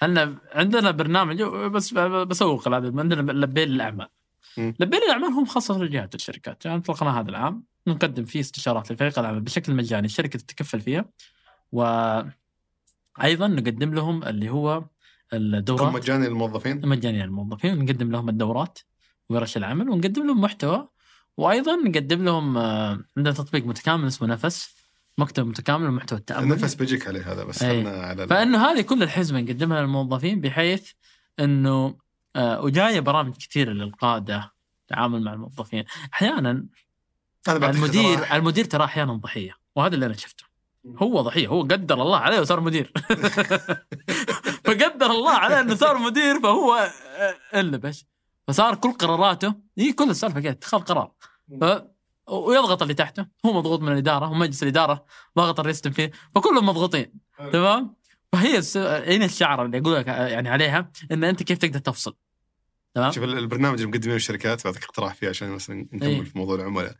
إحنا عندنا برنامج بس بسوق هذا عندنا لبين الأعمال. لبين الأعمال هو مخصص للجهات والشركات يعني اطلقناه هذا العام نقدم فيه استشارات لفريق العمل بشكل مجاني الشركة تتكفل فيها. وأيضا نقدم لهم اللي هو الدورات. مجاني للموظفين مجانية للموظفين ونقدم لهم الدورات ورش العمل ونقدم لهم محتوى. وأيضا نقدم لهم آه، عندنا تطبيق متكامل اسمه نفس. مكتب متكامل لمحتوى التأمل نفس بيجيك عليه هذا بس أي. على فإنه هذه كل الحزمة نقدمها للموظفين بحيث إنه آه، وجاية برامج كثيرة للقادة تعامل مع الموظفين أحيانا المدير اقتراح. المدير ترى أحيانا ضحية وهذا اللي أنا شفته هو ضحية هو قدر الله عليه وصار مدير [LAUGHS] فقدر الله عليه إنه صار مدير فهو آه، انلبش فصار كل قراراته هي كل السالفة كذا اتخاذ قرار. ويضغط اللي تحته هو مضغوط من الإدارة ومجلس الإدارة ضاغط الرئيس التنفيذي فكلهم مضغوطين تمام فهي. هنا الشعره اللي أقول لك يعني عليها إن أنت كيف تقدر تفصل تمام شوف ال- البرنامج اللي مقدمينه الشركات بعطيك اقتراح فيه عشان مثلا نكمل إيه. في موضوع العملاء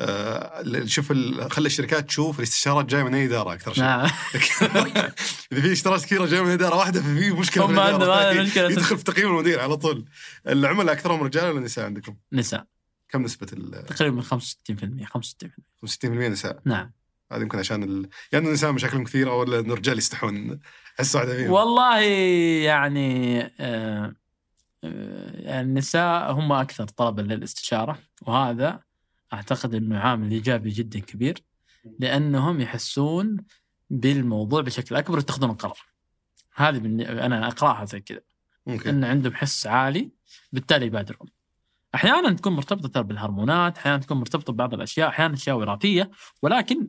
آه شوف خلي الشركات تشوف الاستشارات جاية من أي إدارة أكثر شيء نعم [LAUGHS] إذا في استشارات كثيره جاية من إدارة واحدة ففي مشكلة هم عندهم. المشكلة. يدخل في تقييم المدير على طول العملاء أكثرهم رجال ولا نساء عندكم؟ نساء كم نسبة ال تقريبا 65% 65% 60% نساء. نعم. هذا يمكن عشان ال... يعني النساء مشاكلهم كثيره ولا إنه الرجال يستحون واحدة فيهم والله يعني آه، آه، النساء هم أكثر طلبا للاستشارة وهذا أعتقد إنه عامل إيجابي جدا كبير لأنهم يحسون بالموضوع بشكل أكبر ويتخذون القرار. هذه من أنا أقرأها زي كذا. إن عندهم حس عالي بالتالي يبادرون. أحيانا تكون مرتبطة بالهرمونات، أحيانا تكون مرتبطة ببعض الأشياء، أحيانا أشياء وراثية ولكن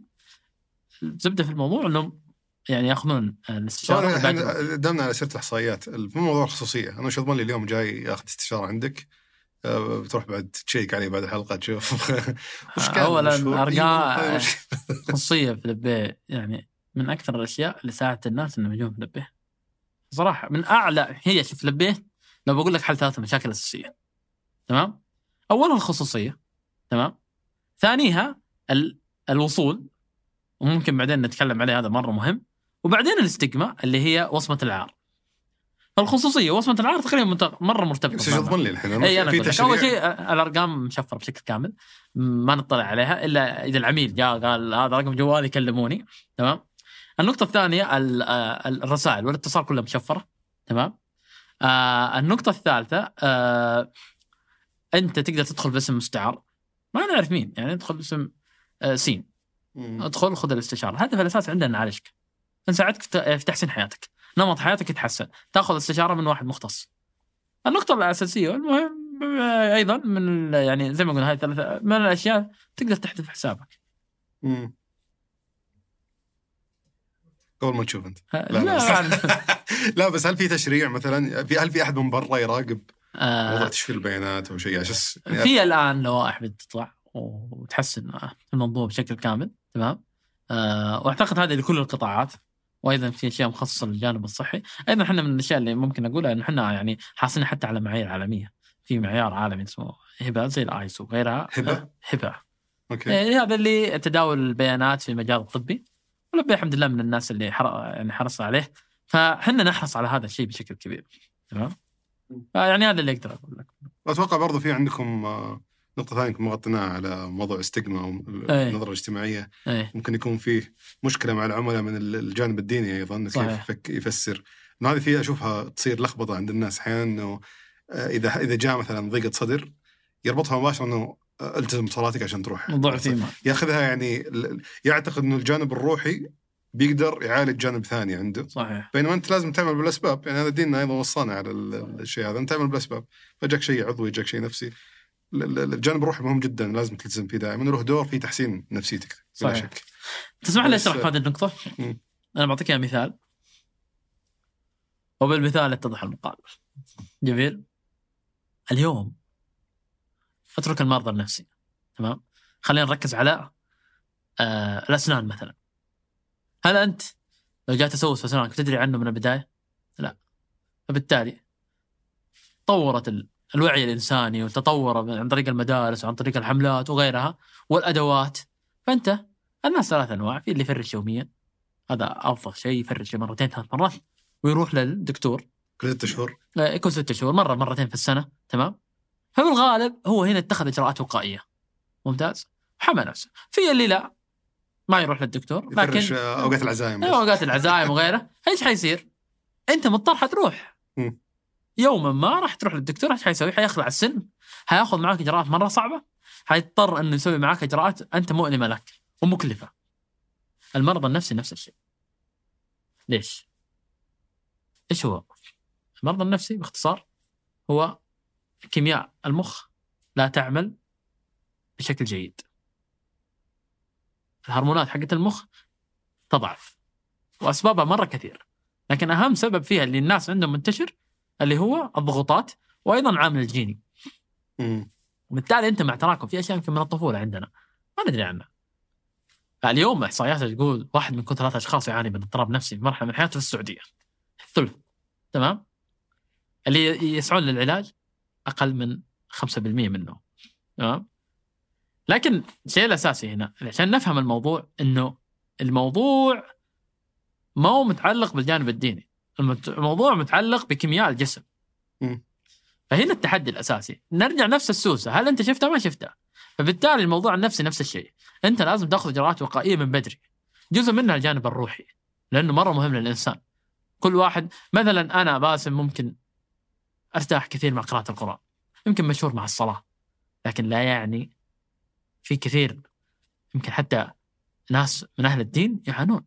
الزبدة في الموضوع إنهم يعني يأخذون الاستشارة. إحنا دامنا على سيرة الإحصائيات موضوع الخصوصية أنا وش أضمن لي اليوم جاي ياخذ استشارة عندك آه، بتروح بعد تشيك عليه بعد الحلقة تشوف [LAUGHS] وش كان؟ أرقام- أيوة، وش- خصوصية في لبيه يعني من أكثر الأشياء اللي ساعدت الناس إنهم يجون في لبيه. صراحة من أعلى هي شوف لبيه لو بقول لك حل ثلاث مشاكل أساسية. تمام؟ اولها الخصوصية تمام؟ ثانيها ال... الوصول وممكن بعدين نتكلم عليه هذا مرة مهم. وبعدين الاستجما اللي هي وصمة العار. فالخصوصية ووصمه العار تقريبا مرة مرتبطة بس. اضمن لي الحين؟ إي أنا في أول شيء الأرقام مشفرة بشكل كامل. ما نطلع عليها إلا إذا العميل جاء قال هذا رقم جوالي كلموني. تمام؟ النقطة الثانية ال- الرسائل والإتصال كلها مشفرة. تمام؟ آه النقطة الثالثة آه أنت تقدر تدخل باسم مستعار. ما نعرف مين يعني أدخل باسم آه سين. مم. ادخل خذ الاستشاره هذا في الأساس عندنا نعالجك نساعدك ت- في تحسين حياتك. نمط حياتك يتحسن. تأخذ استشاره من واحد مختص. النقطة الأساسية والمهم آه، أيضا من يعني زي ما قلنا هاي ثلاثة من الأشياء تقدر تحذف حسابك. مم. قبل ما تشوف أنت. لا, لا، لا. لا. [LAUGHS] لا بس هل في تشريع مثلا؟ في هل في أحد من برا يراقب موضوع آه تشفير البيانات أو شيء. عشان في الآن لوائح بتطلع وتحسن الموضوع بشكل كامل تمام؟ آه وأعتقد هذه لكل القطاعات. وأيضا في أشياء مخصصة للجانب الصحي. أيضا إحنا من الأشياء اللي ممكن أقولها انه إحنا يعني حاصلين حتى على معايير عالمية. في معيار عالمي اسمه هبة زي الايسو وغيرها. هبة؟ آه، هبة. أوكي. إيه هذا اللي تداول البيانات في المجال الطبي. ولبي الحمد لله من الناس اللي حر... يعني حرص عليه. فإحنا نحرص على هذا الشيء بشكل كبير تمام؟ فيعني هذا اللي أقدر أقول لك. أتوقع برضو في عندكم آه، نقطة ثانية يمكن ما غطيناها على موضوع استجما أي. والنظرة الاجتماعية. إيه. ممكن يكون فيه مشكلة مع العملاء من ال- الجانب الديني أيضا كيف يفسر. هذه فيها أشوفها تصير لخبطة عند الناس أحيانا إنه آه، إذا إذا جاء مثلا ضيقة صدر يربطها مباشرة إنه آه، التزم بصلاتك عشان تروح. موضوع في ما ياخذها يعني يعتقد إنه الجانب الروحي بيقدر يعالج جانب ثاني عنده. صحيح. بينما أنت لازم تعمل بالأسباب. يعني هذا ديننا أيضا وصانا على ال- الشيء هذا. أنت تعمل بالأسباب. فجاك شيء عضوي جاك شيء نفسي. ال- ال- الجانب الروحي مهم جدا. لازم تلتزم فيه دائما. له دور في تحسين نفسيتك بلا صحيح. شك. تسمح لي أشرح في هذه النقطة؟ مم. أنا بعطيك مثال. وبالمثال يتضح المقال جميل. اليوم أترك المرضى النفسي تمام؟ خلينا نركز على آه الأسنان مثلا. هل أنت لو جاء تسوس في اسنانك تدري عنه من البداية؟ لا. فبالتالي تطورت ال- الوعي الإنساني وتطور عن طريق المدارس وعن طريق الحملات وغيرها والأدوات. فأنت الناس ثلاث أنواع في اللي يفرش يوميا هذا أفضل شيء يفرش مرتين ثلاث مرات ويروح للدكتور. كل ست شهور؟ كل ست شهور مرة مرتين في السنة تمام؟ فبالغالب هو هنا اتخذ إجراءات وقائية. ممتاز؟ حمى نفسه. في اللي لا ما يروح للدكتور لكن آه، أوقات العزايم أيوه أوقات العزايم وغيره [LAUGHS] إيش حيصير؟ أنت مضطر حتروح. يوما ما راح تروح للدكتور إيش حيسوي؟ حيخلع السن حيأخذ معك إجراءات مرة صعبة حيضطر إنه يسوي معك إجراءات أنت مؤلمة لك ومكلفة المرضى النفسي نفس الشيء ليش؟ إيش هو؟ المرضى النفسي باختصار هو كيمياء المخ لا تعمل بشكل جيد الهرمونات حقت المخ تضعف وأسبابها مرة كثير. لكن أهم سبب فيها اللي الناس عندهم منتشر اللي هو الضغوطات وأيضا العامل الجيني. وبالتالي أنت مع تراكم في أشياء يمكن من الطفولة عندنا. ما ندري عنها. اليوم إحصائيات تقول واحد من كل ثلاثة اشخاص يعاني من اضطراب نفسي في مرحلة من حياته في السعودية. ثلث تمام؟ اللي يسعون للعلاج أقل من 5% منه تمام؟ لكن الشيء الأساسي هنا عشان نفهم الموضوع إنه الموضوع ما هو متعلق بالجانب الديني. الموضوع متعلق بكيمياء الجسم. فهنا التحدي الأساسي. نرجع نفس السوسه هل أنت شفتها ما شفتها فبالتالي الموضوع النفسي نفس الشيء. أنت لازم تأخذ اجراءات وقائية من بدري. جزء منها الجانب الروحي لأنه مرة مهم للإنسان. كل واحد مثلا أنا باسم ممكن أرتاح كثير مع قراءة القرآن. يمكن مشهور مع الصلاة لكن لا يعني في كثير يمكن حتى ناس من أهل الدين يعانون.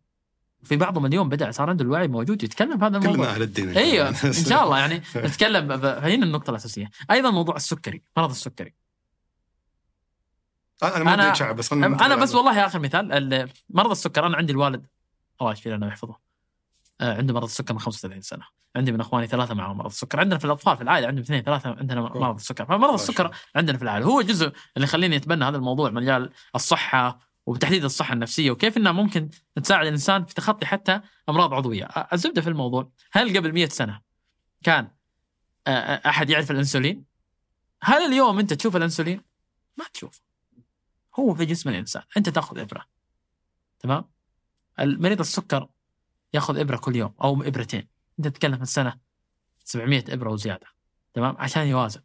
في بعضهم اليوم بدأ صار عنده الوعي موجود يتكلم في هذا كلنا الموضوع أهل الدين. إيوه [LAUGHS] إن شاء الله يعني نتكلم فهنا النقطة الأساسية. أيضا موضوع السكري مرض السكري. أنا ما أنا- ادري بس أنا بس والله اخر مثال ال- مرض السكر أنا عندي الوالد الله يشفيه لنا ويحفظه عنده مرض السكر من 35 سنة. عندي من إخواني ثلاثة معهم مرض السكر. عندنا في الأطفال في العائلة عندهم اثنين ثلاثة عندنا مرض السكر. فمرض السكر عندنا في العائلة. هو جزء اللي يخليني أتبنى هذا الموضوع مجال الصحة وبتحديد الصحة النفسية وكيف إنها ممكن تساعد الإنسان في تخطي حتى أمراض عضوية. الزبدة في الموضوع. هل قبل 100 سنة كان آه، آه، أحد يعرف الإنسولين؟ هل اليوم أنت تشوف الإنسولين؟ ما تشوف. هو في جسم الإنسان. أنت تأخذ إبرة. تمام؟ المريض السكر ياخذ إبرة كل يوم أو إبرتين. أنت تتكلم في السنة 700 إبرة وزيادة. تمام؟ عشان يوازن.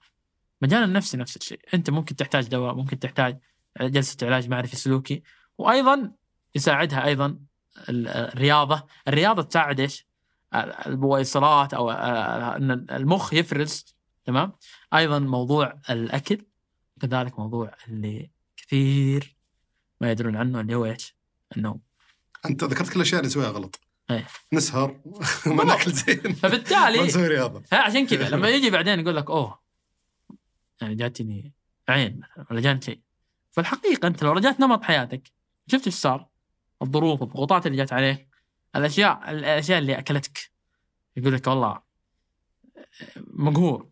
مجال النفسي نفس الشيء. أنت ممكن تحتاج دواء ممكن تحتاج جلسة علاج معرفي سلوكي. وأيضا يساعدها أيضا ال- الرياضة. الرياضة تساعد إيش؟ البويصلات أو إن المخ يفرز. تمام؟ أيضا موضوع الأكل. كذلك موضوع اللي كثير ما يدرون عنه اللي هو إيش؟ النوم. أنت ذكرت كل الاشياء اللي نسويها غلط. إيه. نسهر. [LAUGHS] ما ناكل زين. ما فبالتالي [LAUGHS] نسوي رياضه عشان كذا لما يجي بعدين يقول لك أوه. يعني جاتني عين مثلا ولا جاني شيء. فالحقيقة أنت لو رجعت نمط حياتك شفت إيش صار؟ الظروف الضغوطات اللي جات عليك الأشياء الأشياء اللي أكلتك. يقول لك والله مقهور.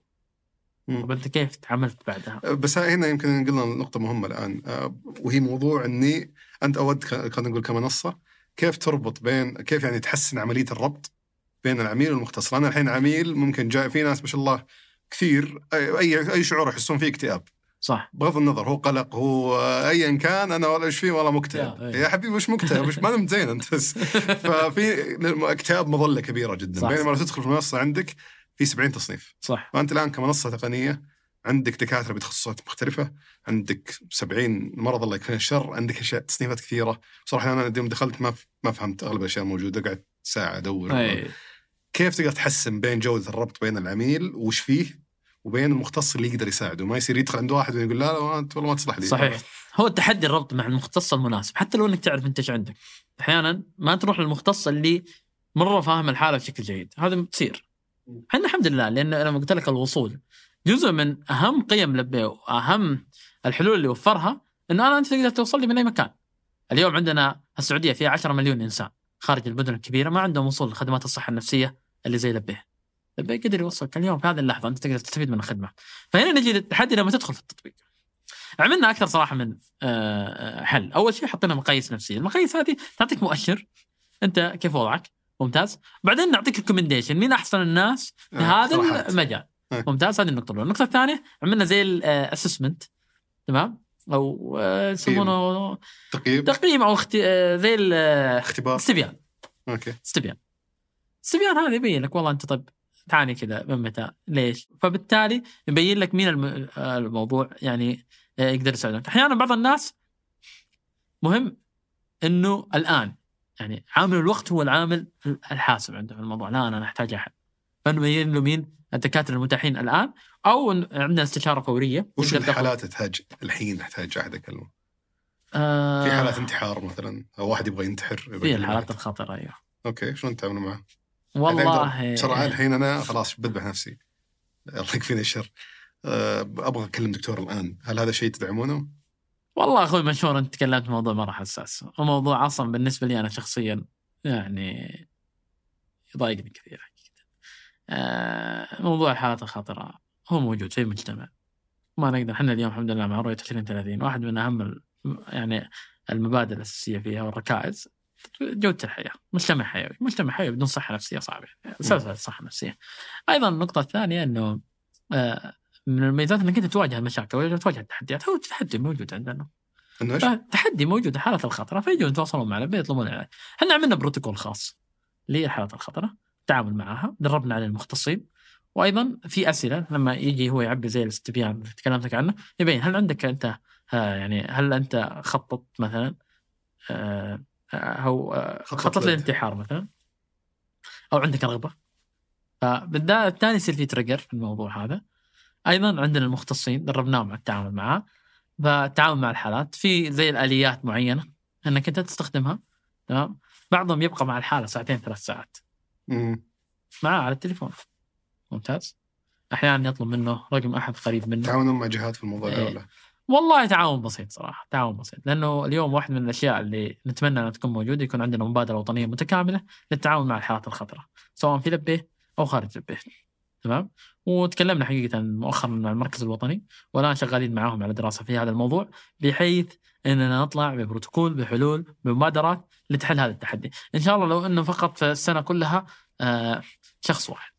طب أنت كيف تعاملت بعدها؟ بس هنا يمكن قلنا نقطة مهمة الآن. آه، وهي موضوع أني أنت أود ك- خلينا نقول كمنصة. كيف تربط بين كيف يعني تحسن عملية الربط بين العميل والمختص أنا الحين عميل ممكن جاي في ناس ما شاء الله كثير أي, أي شعور يحسون فيه اكتئاب. صح. بغض النظر هو قلق هو ايا كان أنا ولا إيش فيه والله مكتئب. يا-. يا حبيبي وش مكتئب؟ وش ما نمت زين أنت [LAUGHS] ففي اكتئاب مظلة كبيرة جدا. صح، بينما لو. تدخل في المنصه عندك في 70 تصنيف. صح. فأنت الآن كمنصة تقنية عندك دكاترة بتخصصات مختلفة عندك 70 مرض الله يكفينا الشر عندك أشياء تصنيفات كثيرة. صراحة أنا يوم دخلت ما ما فهمت أغلب الأشياء الموجودة قعدت ساعة أدور أي. كيف تقدر تحسن بين جودة الربط بين العميل وش فيه وبين المختص اللي يقدر يساعده؟ ما يصير يدخل عند واحد ويقول لا لا أنت والله ما تصلح لي. صحيح. هو التحدي الربط مع المختص المناسب حتى لو إنك تعرف إنت إيش عندك. أحيانا ما تروح للمختص اللي مرة فاهم الحالة بشكل جيد هذا بتصير. إحنا الحمد لله لأن أنا قلت لك الوصول جزء من أهم قيم لبيه واهم الحلول اللي وفرها إنه أنا أنت تقدر توصل لي من أي مكان. اليوم عندنا السعودية فيها 10 مليون إنسان خارج المدن الكبيرة ما عندهم وصول لخدمات الصحة النفسية اللي زي لبيه لبيك قدر يوصلك اليوم في هذه اللحظة أنت تقدر تستفيد من الخدمة. فهنا نجي للتحدي لما تدخل في التطبيق. عملنا أكثر صراحة من آه، آه، حل. أول شيء حطينا مقاييس نفسية. المقاييس هذه تعطيك مؤشر. أنت كيف وضعك؟ ممتاز. بعدين نعطيك recommendation مين أحسن الناس في آه، هذا. المجال. ممتاز هذه النقطة الأولى. النقطة الثانية عملنا زي ال assessment تمام؟ أو آه، يسمونه تقييم. تقييم أو اخت... آه، زي آه، اختبار. استبيان. أوكي. استبيان. استبيان هذا يبين لك والله أنت طيب تعاني كذا من متى ليش؟ فبالتالي يبين لك مين الم... آه، الموضوع يعني آه، يقدر يساعدك. أحيانا بعض الناس مهم إنه الآن يعني عامل الوقت هو العامل الحاسم عنده في الموضوع. لا أنا أحتاج أحد. فنبين له مين الدكاترة المتاحين الآن أو عندنا استشارة فورية وش الحالات تحتاج الحين تحتاج أحد اكلمه؟ آه في حالات انتحار مثلا أو واحد يبغى ينتحر يبغى في الحالات. الخطرة أيوه أوكي شلون تتعاملوا معه؟ والله ترى الحين أنا خلاص بذبح نفسي الله يكفيني الشر أه، أبغى أكلم دكتور الآن هل هذا شيء تدعمونه؟ والله أخوي مشهور أنت تكلمت موضوع مرة حساس وموضوع أصلا بالنسبة لي أنا شخصيا يعني يضايقني كثير آه موضوع الحالات الخطرة هو موجود في المجتمع ما نقدر إحنا اليوم الحمد لله مع رؤيه 2030 واحد من ال- يعني المبادئ الأساسية فيها والركائز جودة الحياة، مجتمع حيوي، مجتمع حيوي بدون صحة نفسية صعب يعني أساس الصحه النفسيه. أيضا النقطة الثانية إنه آه من الميزات إنك أنت تواجه المشاكل وتواجه التحديات، هو التحدي موجود عندنا. تحدي موجود حالات الخطرة فيجون يتواصلون معنا بيطلبون العلاج. إحنا عملنا بروتوكول خاص للحالات الخطرة التعامل معها دربنا على المختصين. وأيضا في أسئلة لما يجي هو يعبي زي الاستبيان اللي تكلمتك عنه يبين هل عندك أنت ها يعني هل أنت خطط مثلا آه، أو آه، خطط خطط لد. للانتحار مثلا؟ أو عندك رغبة؟ فبالتالي يصير في تريجر في الموضوع هذا. أيضا عندنا المختصين دربناهم على التعامل معها فالتعامل مع الحالات في زي الآليات معينة إنك أنت تستخدمها تمام؟ بعضهم يبقى مع الحالة ساعتين ثلاث ساعات. معاه على التليفون. ممتاز. أحيانا يطلب منه رقم أحد قريب منه. تعاونون مع جهات في الموضوع ده إيه. ولا؟ والله تعاون بسيط صراحة تعاون بسيط. لأنه اليوم واحد من الأشياء اللي نتمنى إنها تكون موجودة يكون عندنا مبادرة وطنية متكاملة للتعاون مع الحالات الخطرة سواء في لبيه أو خارج لبيه تمام؟ وتكلمنا حقيقة مؤخرا مع المركز الوطني والآن شغالين معاهم على دراسة في هذا الموضوع بحيث إننا نطلع ببروتوكول بحلول بمبادرات لتحل هذا التحدي. إن شاء الله لو إنه فقط في السنة كلها آه شخص واحد.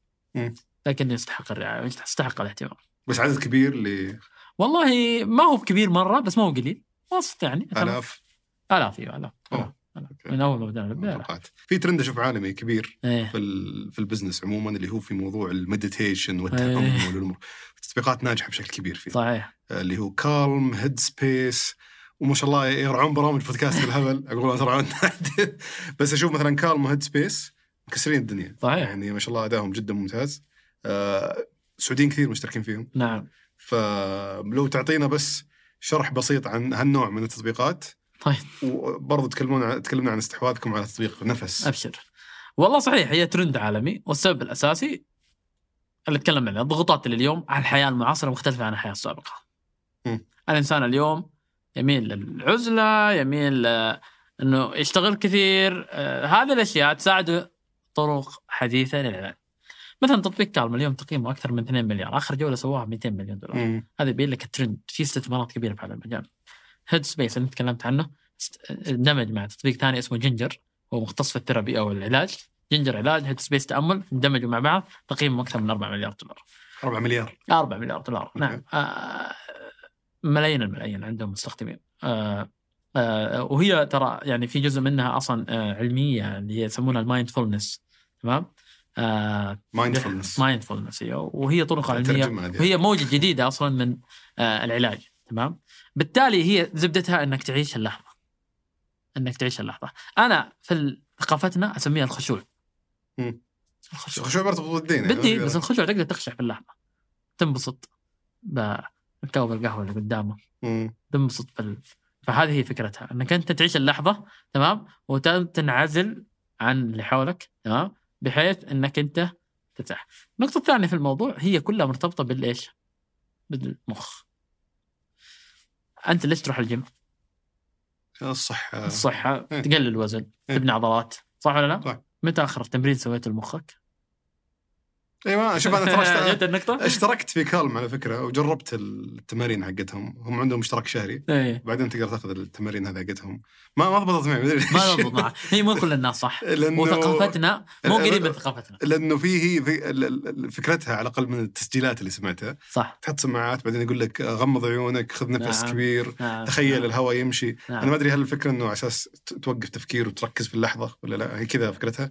لكن يستحق الرعاية ويستحق الاهتمام. بس عدد كبير ل والله ما هو كبير مرة بس ما هو قليل. وسط يعني آلاف. آلاف أيوه آلاف. من أول ما. توقعت. في ترند أشوف عالمي كبير إيه. في في ال business عموما اللي هو في موضوع ال meditation إيه. والتامل والأمور. التطبيقات ناجحة بشكل كبير فيه صحيح. اللي هو كالم هيد سبيس وما شاء الله يرعون برامج بودكاست بالهبل. [LAUGHS] أقول ترعون بس أشوف مثلا كالم وهيد سبيس مكسرين الدنيا. صحيح. يعني ما شاء الله ادائهم جدا ممتاز. آه، سعوديين كثير مشتركين فيهم. نعم. فلو تعطينا بس شرح بسيط عن هالنوع من التطبيقات طيب وبرضه تكلمون عن تكلمنا عن استحواذكم على تطبيق نفس أبشر والله صحيح هي ترند عالمي والسبب الأساسي اللي اتكلم عنه الضغوطات اللي اليوم على الحياة المعاصرة مختلفة عن الحياة السابقة. مم. الإنسان اليوم يميل للعزلة، يميل إنه يشتغل كثير، آه، هذه الأشياء تساعده طرق حديثة للعلاج. مثلا تطبيق كالم اليوم تقييمه أكثر من 2 مليار، آخر جولة سواها 200 مليون دولار. هذا يبين لك الترند في استثمارات كبيرة في هذا المجال. هيد سبيس اللي تكلمت عنه. اندمج مع تطبيق ثاني اسمه جينجر هو مختص في ال therapy أو العلاج. جينجر علاج هيد سبيس تأمل اندمجوا مع بعض تقييمهم أكثر من 4 مليار دولار. 4 مليار؟ 4 مليار دولار. نعم. آه ملايين الملايين عندهم مستخدمين. آه آه وهي ترى يعني في جزء منها أصلا آه علمية اللي هي يسمونها ال mindfulness تمام؟ آه mindfulness. mindfulness وهي طرق علمية. وهي موجة جديدة أصلا من آه العلاج تمام؟ بالتالي هي زبدتها إنك تعيش اللحظة إنك تعيش اللحظة أنا في ثقافتنا أسميها الخشوع مم. الخشوع خشوع برضه بالدين يعني. بالدين بس الخشوع تقدر تخشع في اللحظة تنبسط بكوب القهوة اللي قدامك مم. تنبسط بال... فهذه هي فكرتها إنك أنت تعيش اللحظة تمام وتنعزل عن اللي حولك تمام بحيث إنك أنت ترتاح. النقطة الثانية في الموضوع هي كلها مرتبطة بالإيش؟ بالمخ. أنت ليش تروح الجيم؟ الصحة الصحة إيه. تقلل الوزن إيه. تبني عضلات صح ولا لا؟ صح. متى آخر تمرين سويته لمخك؟ أيوه شوف أنا ترى [LAUGHS] النقطة؟ اشتركت في كالم على فكرة وجربت التمارين حقتهم. هم عندهم اشتراك شهري. إيه. بعدين تقدر تاخذ التمارين هذه حقتهم. ما ما ضبطت معي مدري ما ليش. ضبط معك. هي مو كل الناس صح. [LAUGHS] لأنه وثقافتنا مو قريب من ثقافتنا. لأنه فيه في فكرتها على الأقل من التسجيلات اللي سمعتها. صح. تحط سماعات بعدين يقول لك غمض عيونك خذ نفس نعم. كبير نعم. تخيل نعم. الهواء يمشي. نعم. أنا ما أدري هل الفكرة إنه على أساس توقف تفكير وتركز في اللحظة ولا لا. هي كذا فكرتها.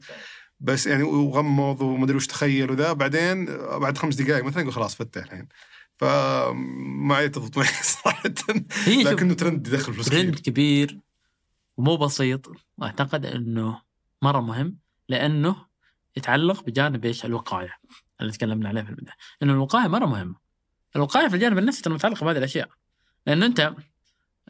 بس يعني وغمض وما ادري وش تخيل وذا بعدين بعد خمس دقائق مثلا يقول خلاص فتح الحين. فما تضبط معي [LAUGHS] صراحة. لكنه ترند يدخل فلوس ترند كبير ومو بسيط. واعتقد إنه مرة مهم لأنه يتعلق بجانب إيش؟ الوقاية اللي تكلمنا عليه في البداية. إنه الوقاية مرة مهمه الوقاية في الجانب النفسي ترى متعلقة بهذه الأشياء. لأنه أنت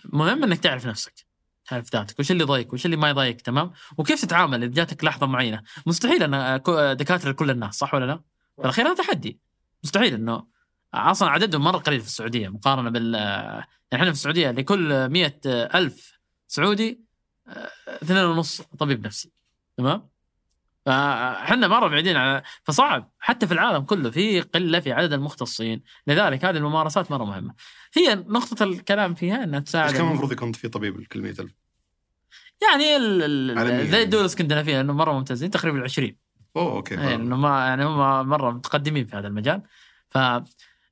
مهم إنك تعرف نفسك. تعرف ذاتك. وش اللي يضايقك وش اللي ما يضايقك تمام؟ وكيف تتعامل إذا جاتك لحظة معينة؟ مستحيل أن أكون دكاترة لكل الناس صح ولا لا؟ في الأخير هذا تحدي. مستحيل إنه أصلا عددهم مرة قليل في السعودية مقارنة بال يعني إحنا في السعودية لكل مئة ألف سعودي آه، اثنين ونص طبيب نفسي. تمام؟ فاحنا مره بعيدين على فصعب. حتى في العالم كله في قلة في عدد المختصين. لذلك هذه الممارسات مرة مهمة. هي نقطة الكلام فيها إنها تساعد كان المفروض يكون في طبيب لكل 100000 يعني ال-. زي الدول الإسكندنافية انه مرة ممتازين تقريبا 20 أوه أوكي يعني انه ما يعني هم مرة متقدمين في هذا المجال.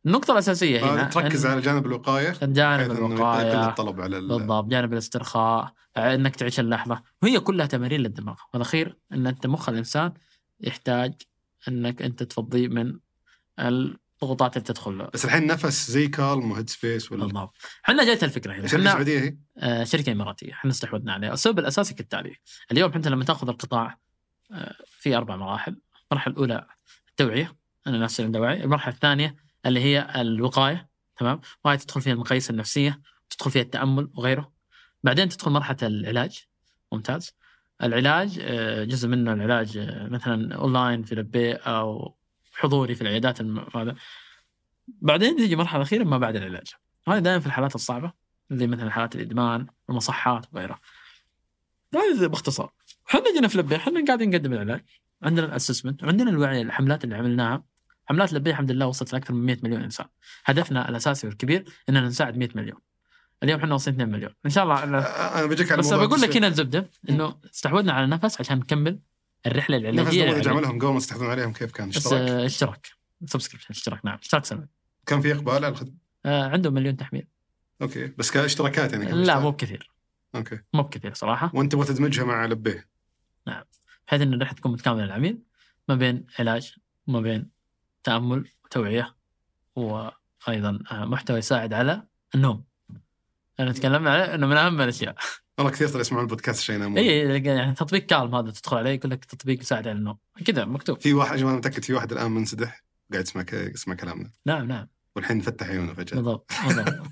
فالنقطه الأساسية هنا تركز إن- على جانب الوقاية جانب يقل الوقاية. الطلب على ال- بالضبط جانب الاسترخاء إنك تعيش اللحظة. وهي كلها تمارين للدماغ. والأخير إن أنت مخ الإنسان يحتاج إنك أنت تفضيه من الضغوطات اللي تدخل له. بس الحين نفس زي كالم وهيد سبيس ولا؟ بالضبط. إحنا جت الفكرة هنا. شركه سعوديه هي؟ آه، شركة إماراتية. إحنا استحوذنا عليها. السبب الأساسي كالتالي. اليوم انت لما تأخذ القطاع آه، في أربع مراحل. المرحلة الأولى التوعيه ان الناس عندها وعي المرحلة الثانية اللي هي الوقاية تمام؟ وهي تدخل فيها المقاييس النفسية تدخل فيها التأمل وغيره. بعدين تدخل مرحلة العلاج ممتاز. العلاج آه، جزء منه العلاج آه، مثلا اونلاين في لبيه أو حضوري في العيادات هذا. بعدين تيجي مرحلة اخيره ما بعد العلاج. هذا دائما في الحالات الصعبة زي مثلا حالات الإدمان المصحات وغيرها. هذا باختصار. إحنا جينا في لبيه إحنا قاعدين نقدم العلاج. عندنا ال assessment وعندنا الوعي الحملات اللي عملناها. حملات لبيه الحمد لله وصلت لأكثر من 100 مليون إنسان. هدفنا الأساسي والكبير إننا نساعد 100 مليون. اليوم إحنا واصلين 2 مليون. إن شاء الله آه، أنا بجيك على بس بقول لك هنا الزبدة إنه استحوذنا على نفس عشان نكمل الرحلة نفس العلاجية. نموذج للعلاج. عملهم قبل ما تستحوذون عليهم كيف كان؟ بس اشتراك؟ آه، اشتراك. subscription اشتراك. نعم. اشتراك سنوي. كان في إقبال على الخدمه؟ آه عندهم مليون تحميل. Okay. بس كاشتراكات يعني لا؟ مو بكثير. Okay. مو بكثير صراحة. وأنت تبغى تدمجها مع لبيه؟ بحيث إن الرحلة تكون متكاملة للعميل ما بين علاج وما بين تأمل وتوعيه وأيضا آه، محتوى يساعد على النوم. انا تكلمنا عليه إنه من أهم الأشياء. والله كثير ترى يسمعون البودكاست عشان ينامون اي يعني تطبيق كالم هذا تدخل عليه يقول لك تطبيق يساعد على النوم. كذا مكتوب. في واحد يا جماعة متأكد في واحد الآن منسدح قاعد يسمع يسمع كلامنا نعم نعم والحين فتح عيونه فجأة بالضبط.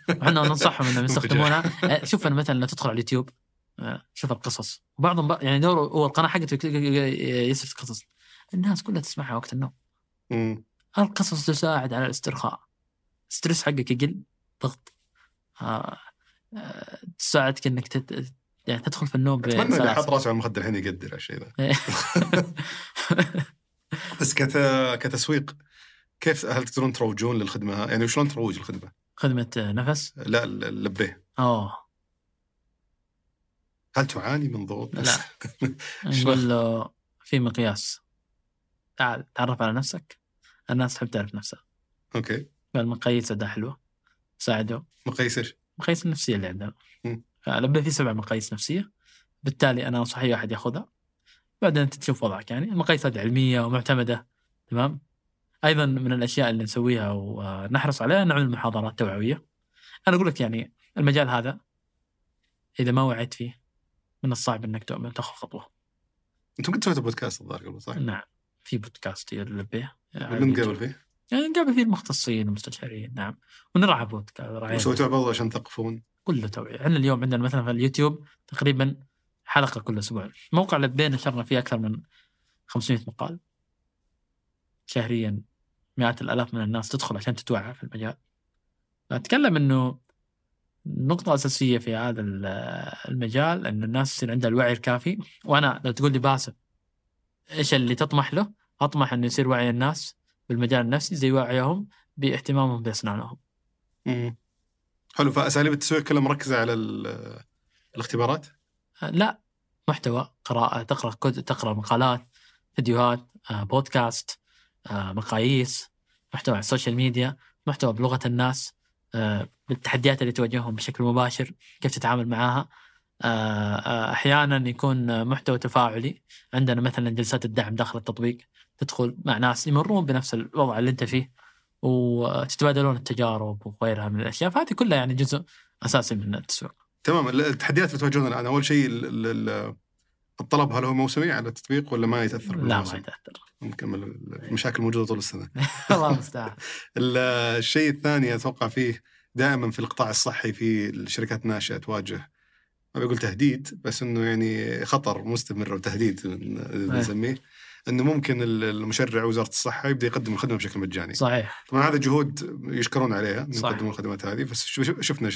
إحنا ننصحهم إنهم [LAUGHS] يستخدمونها آه، شوف أنا مثلا لو تدخل على اليوتيوب آه، شوف القصص وبعضهم بق- يعني دوره هو القناة حقته يسرد قصص الناس كلها تسمعها وقت النوم. مم. القصص تساعد على الاسترخاء؟ stress حقك يقل ضغط. آه، آه، تساعدك إنك تت... يعني تدخل في النوم أتمنى اللي بسلاسة راسه على المخدر الحين يقدر الشيء ذا [LAUGHS] بس كت... كتسويق كيف هل تقدرون تروجون للخدمة؟ يعني وشلون تروج الخدمة؟ خدمة نفس؟ لا اللبيه أوه. هل تعاني من ضغوط؟ لا. [LAUGHS] نقول له في مقياس. تعال تعرف على نفسك. الناس تحب تعرف نفسها. أوكي. فالمقاييس ده حلوة. ساعده. مقيس إيش؟ مقاييس النفسية اللي عندنا. فلبى في سبع مقاييس نفسية بالتالي أنا أنصح أي أحد ياخذها. بعدين أنت تشوف وضعك يعني. المقاييس هذه علمية ومعتمدة. تمام؟ أيضا من الأشياء اللي نسويها ونحرص عليها نعمل محاضرات توعوية. أنا أقول لك يعني المجال هذا إذا ما وعيت فيه من الصعب أنك تؤمن تاخذ خطوة. أنتم كنتوا سويتوا بودكاست الظاهر قبل صح؟ نعم. في بودكاست يلبيه. من قبل فيه؟ يعني نقابل فيه المختصين والمستشارين نعم. ونرعى بودكاست رعاية وسويتوها برضه عشان تقفون. كله توعية. إحنا اليوم عندنا مثلا في اليوتيوب تقريبا حلقة كل أسبوع. موقع لبيه نشرنا فيه أكثر من 500 مقال. شهريا مئات الآلاف من الناس تدخل عشان تتوعى في المجال. أتكلم أنه نقطة أساسية في هذا ال- المجال أن الناس يصير عندها الوعي الكافي. وأنا لو تقول لي باسم إيش اللي تطمح له؟ أطمح أنه يصير وعي الناس بالمجال النفسي زي وعيهم باهتمامهم بأسنانهم. مم. حلو. فأساليب التسويق كلها مركزة على ال- الاختبارات؟ آه، لا. محتوى قراءة تقرأ كتب تقرأ مقالات فيديوهات آه، بودكاست آه، مقاييس محتوى على السوشيال ميديا محتوى بلغة الناس بالتحديات اللي تواجههم بشكل مباشر كيف تتعامل معها. أحيانا يكون محتوى تفاعلي. عندنا مثلا جلسات الدعم داخل التطبيق. تدخل مع ناس يمرون بنفس الوضع اللي انت فيه وتتبادلون التجارب وغيرها من الأشياء. فهذه كلها يعني جزء أساسي من التسويق. تمام. ال- التحديات اللي تواجهون الآن أول شيء ال- ال- ال- الطلب هل هو موسمي على التطبيق ولا ما يتأثر لا؟ ما يتأثر. ممكن المشاكل موجوده طول السنة. [LAUGHS] الله المستعان. [LAUGHS] ال- الشيء الثاني أتوقع فيه دائما في القطاع الصحي في الشركات الناشئه تواجه ما بقول تهديد بس إنه يعني خطر مستمر وتهديد نسميه. إنه ممكن ال- المشرع وزارة الصحة يبدأ يقدم الخدمة بشكل مجاني. صحيح طبعا هذا جهود يشكرون عليها ان صحيح. يقدمون الخدمات هذه بس شفنا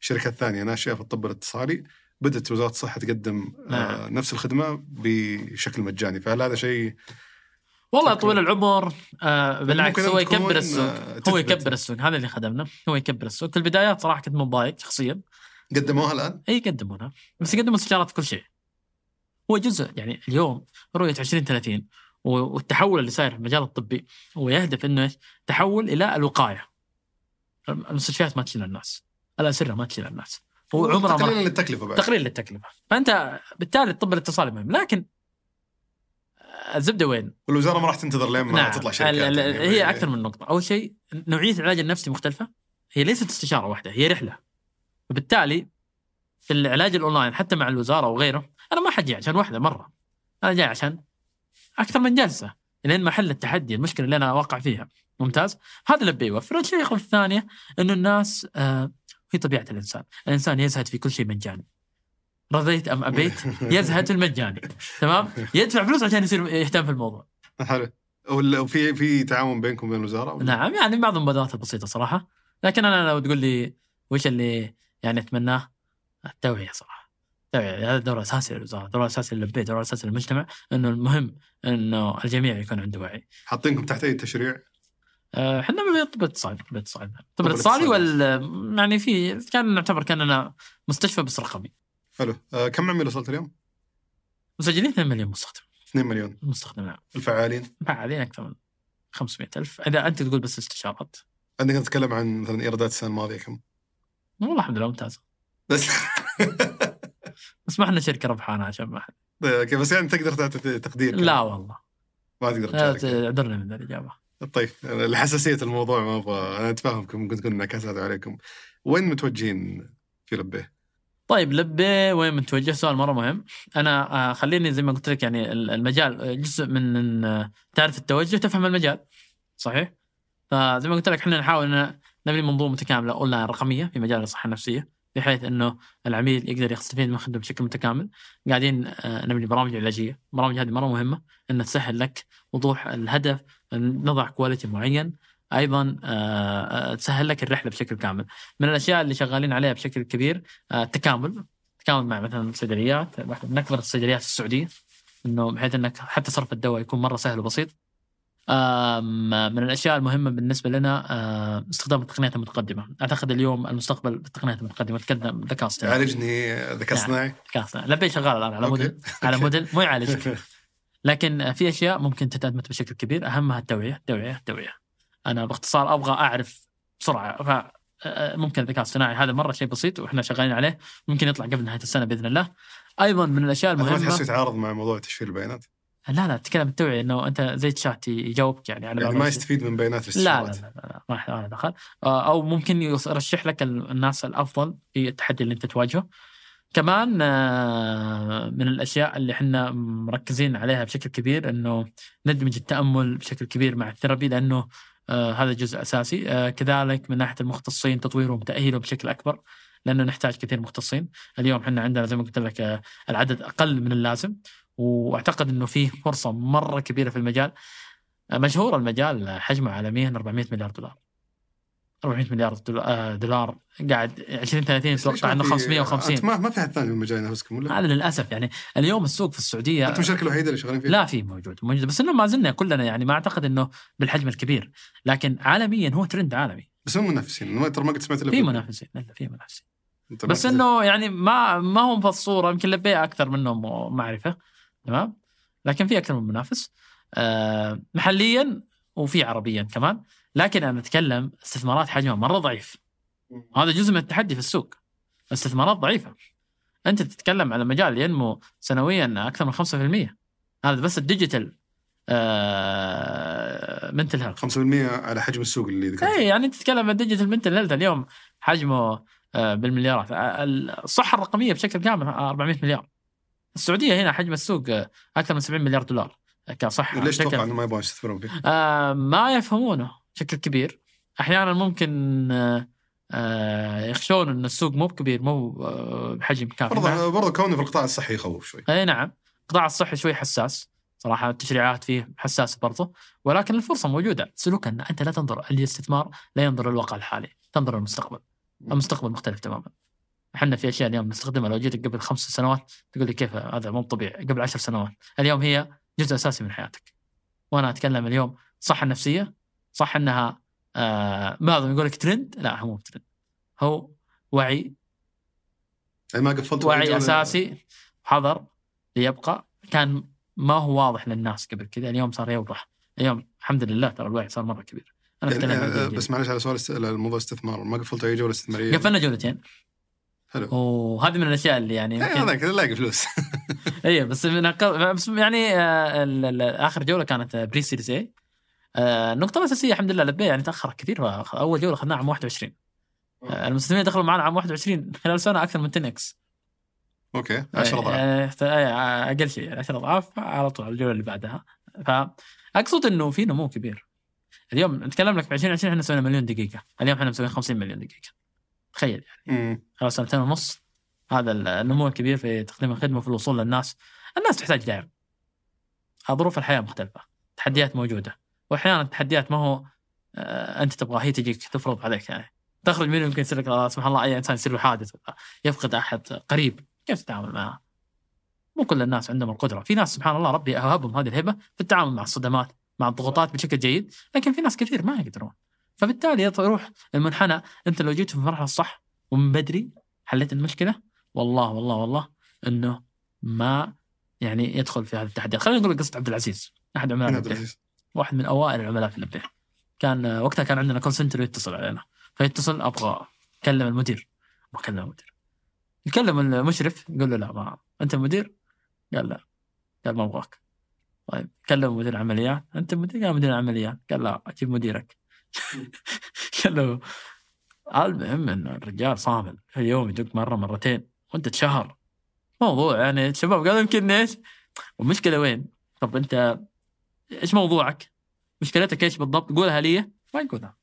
شركات ثانية ناشئة في الطب الاتصالي بدأت وزارة الصحة تقدم آه، نعم. نفس الخدمة بشكل مجاني فهل هذا شيء والله. طويل العمر آه بالعكس ممكن هو يكبر السوق آه، هو تثبت. يكبر السوق هذا اللي خدمنا هو يكبر السوق في البدايات صراحة كنت متضايق شخصيا قدموها الآن؟ إي يقدمونها بس يقدموا استشارات كل شيء هو جزء يعني اليوم رؤية 2030 و- والتحول اللي صاير في المجال الطبي هو يهدف إنه؟ تحول إلى الوقاية. المستشفيات ما تشيل الناس الأسرة ما تشيل الناس. هو عمره ما تقليلا للتكلفة بعد. تقليل للتكلفة. فأنت بالتالي الطب الاتصالي مهم لكن الزبدة وين؟ والوزارة ما راح تنتظر لين ما تطلع شركات ال- ال- يعني. هي أكثر من نقطة. أول شيء نوعية العلاج النفسي مختلفة هي ليست استشارة واحدة هي رحلة. وبالتالي في العلاج الأونلاين حتى مع الوزارة وغيره أنا ما حجي عشان واحدة مرة. أنا جاي عشان أكثر من جلسة لين ما احل التحدي المشكلة اللي أنا واقع فيها. ممتاز؟ هذا اللي بيوفر. الشيء الثانية إنه الناس آه هي طبيعة الإنسان. الإنسان يزهد في كل شيء مجاني. رضيت أم أبيت؟ [LAUGHS] يزهد في المجاني. تمام؟ يدفع فلوس عشان يصير يهتم في الموضوع. حلو. وفي في تعاون بينكم وبين الوزارة؟ ولا؟ نعم يعني بعض المبادرات البسيطة صراحة. لكن أنا لو تقول لي وش اللي يعني أتمناه؟ التوعيه صراحة. التوعيه هذا دور أساسي للوزارة دور أساسي للبيت دور أساسي للمجتمع إنه المهم إنه الجميع يكون عنده وعي. حاطينكم تحت أي تشريع؟ آه، إحنا بالطب الاتصالي طب الطب طب الاتصالي. وال يعني في كان نعتبر كأننا مستشفى بس رقمي. حلو. آه كم عميل وصلت اليوم؟ مسجلين 2 مليون مستخدم. 2 مليون. مستخدم نعم. الفعالين؟ فعالين أكثر من 500 ألف. إذا أنت تقول بس استشارات. عندك نتكلم عن مثلا إيرادات السنة الماضية كم؟ والله الحمد لله ممتازة. بس [LAUGHS] بس ما إحنا شركة ربحانة عشان ما حد أوكي بس يعني تقدر تعطي تقدير كم؟ لا والله. ما تقدر اعذرنا من الإجابة. طيب لحساسيه الموضوع ما أبغى أنا أتفاهمكم ممكن تكون انعكاسات عليكم. وين متوجهين في لبيه؟ طيب لبيه وين متوجه؟ سؤال مرة مهم. أنا آه، خليني زي ما قلت لك يعني ال- المجال جزء من تعرف التوجه تفهم المجال صحيح؟ فزي ما قلت لك إحنا نحاول إن نبني منظومة متكامله أونلاين رقمية في مجال الصحة النفسية. بحيث إنه العميل يقدر يستفيد من الخدمه بشكل متكامل. قاعدين آه، نبني برامج علاجية. البرامج هذه مرة مهمة إنها تسهل لك وضوح الهدف نضع quality معين. أيضا آه، آه، تسهل لك الرحلة بشكل كامل. من الأشياء اللي شغالين عليها بشكل كبير التكامل. التكامل مع مثلا الصيدليات من اكبر الصيدليات السعودية إنه بحيث إنك حتى صرف الدواء يكون مرة سهل وبسيط. من الأشياء المهمة بالنسبة لنا استخدام التقنيات المتقدمة. أعتقد اليوم المستقبل بالتقنيات المتقدمة تقدم ذكاء اصطناعي. يعالجني ذكاء نعم. اصطناعي؟ ذكاء اصطناعي. لبي شغال الآن على. موديل على موديل مو يعالجك. [LAUGHS] لكن في أشياء ممكن تتأدمت بشكل كبير. أهمها التوعية التوعيه التوعيه أنا باختصار أبغى أعرف بسرعة. ف آه، ممكن الذكاء الاصطناعي هذا مرة شيء بسيط وإحنا شغالين عليه ممكن يطلع قبل نهاية السنة بإذن الله. أيضا من الأشياء ما المهمة تحسه يتعارض مع موضوع تشفير البيانات. لا لا تتكلم التوعيه إنه أنت زي تشات يجاوبك يعني على يعني ما. يستفيد من بيانات لا لا لا, لا, ما له دخل. آه، أو ممكن يرشح لك ال- الناس الأفضل في التحدي اللي أنت تواجهه. كمان آه، من الأشياء اللي إحنا مركزين عليها بشكل كبير إنه ندمج التأمل بشكل كبير مع الثيرابي لأنه آه، هذا جزء أساسي. كذلك من ناحية المختصين تطويرهم وتأهيلهم بشكل أكبر لأنه نحتاج كثير مختصين. اليوم إحنا عندنا زي ما قلت لك العدد أقل من اللازم. واعتقد إنه في فرصة مرة كبيرة في المجال. مشهور المجال حجمه عالميا 400 مليار دولار. 400 مليار دول- آه، دولار. قاعد 20 30 أتوقع انه ليش ما في- 550 أنت ما ما في احد ثاني من المجال ينافسكم ولا؟ هذا للأسف يعني اليوم السوق في السعودية أنتم الشركة الوحيدة اللي شغالين فيها؟ لا في موجود موجود. بس إنه ما زلنا كلنا يعني ما أعتقد إنه بالحجم الكبير. لكن عالميا هو ترند عالمي. بس هم منافسين. ترى ما قد سمعت في منافسين لا في منافسين. بس إنه يعني ما ما هم في الصورة يمكن لبيه أكثر منهم معرفه تمام؟ لكن في أكثر من منافس. آه محليا وفي عربيا كمان. لكن أنا أتكلم استثمارات حجمها مرة ضعيف. هذا جزء من التحدي في السوق. الاستثمارات ضعيفة. أنت تتكلم على مجال ينمو سنويا أكثر من 5% هذا بس ال digital آه منتل هيلث 5% على حجم السوق اللي ذكرت اي يعني تتكلم عن ال digital mental health اليوم حجمه آه، بالمليارات. الصحة الرقمية بشكل كامل آه، 400 مليار. السعودية هنا حجم السوق أكثر من 70 مليار دولار. كصحه ليش تتوقع إنه ما يبغون يستثمرون فيه؟ آه ما يفهمونه بشكل كبير. أحيانا ممكن آه آه يخشون إن السوق مو كبير مو آه بحجم كافي. برضه برضه كونه في القطاع الصحي يخوف شوي. إي نعم القطاع الصحي شوي حساس. صراحة التشريعات فيه حساسة برضه. ولكن الفرصة موجودة. سلوك ان أنت لا تنظر الاستثمار لا ينظر للواقع الحالي. تنظر للمستقبل. المستقبل مختلف تماما. إحنا في أشياء اليوم نستخدمها. لو جيتك قبل خمس سنوات تقول لي كيف هذا مو طبيعي. قبل عشر سنوات. اليوم هي جزء أساسي من حياتك. وأنا أتكلم اليوم صح النفسيه صح إنها آه بعضهم يقول لك ترند لا هو مو ترند هو وعي. ما قفلت وعي أساسي حضر ليبقى. كان ما هو واضح للناس قبل كذا. اليوم صار يوضح. اليوم الحمد لله ترى الوعي صار مرة كبير. أنا أتكلم عن يعني جيل بس معلش على سؤال الموضوع استثمار. ما قفلتوا أي جولة استثمارية؟ قفلنا جولتين. حلو. وهذه من الأشياء اللي يعني إيه، يمكن هذا كذا لاقي فلوس. [LAUGHS] اي بس من بس يعني آه، آخر جولة كانت pre series A النقطة الأساسية الحمد لله لبيه يعني تأخرت كثير أول جولة أخذناها عام 21 آه، المستثمرين دخلوا معنا عام 21 [LAUGHS] خلال سنة أكثر من 10 x okay 10 ضعف أقل شيء 10 أضعاف على طول الجولة اللي بعدها. فاقصد إنه في نمو كبير. اليوم نتكلم لك في 2020 إحنا سوينا مليون دقيقة. اليوم إحنا مسويين 50 مليون دقيقة. تخيل يعني. خلال سنتين ونص هذا النمو الكبير في تقديم الخدمة في الوصول للناس الناس تحتاج دعم ظروف الحياة مختلفة تحديات موجودة وأحيانا التحديات ما هو آه، أنت تبغى هي تجيك تفرض عليك يعني تخرج منه يمكن يصير لك سبحان الله أي إنسان يصير له حادث ولا يفقد أحد قريب كيف تتعامل معه؟ مو كل الناس عندهم القدرة، في ناس سبحان الله ربي وهبهم هذه الهبة في التعامل مع الصدمات، مع الضغوطات بشكل جيد، لكن في ناس كثير ما يقدرون. فبالتالي يروح المنحنى انت لو جيت في المرحلة الصح ومن بدري حليت المشكلة والله والله والله إنه ما يعني يدخل في هذه التحديات، خلينا نقول قصة عبد العزيز، أحد عملاء عبد واحد من أوائل العملاء في النبيه كان وقتها كان عندنا كول سنتر يتصل علينا. فيتصل أبغى أكلم المدير. بكلم المدير. يكلم المشرف يقول له لا ما أنت المدير قال لا. قال ما أبغاك. طيب كلم مدير العمليات أنت المدير قال مدير العمليات قال لا أجيب مديرك. [LAUGHS] قال المهم إن الرجال صامل في اليوم يدق مرة مرتين وانت تشهر موضوع يعني الشباب قالوا يمكن إيش؟ والمشكلة وين؟ طب أنت إيش موضوعك؟ مشكلتك إيش بالضبط؟ قولها لي. ما يقولها.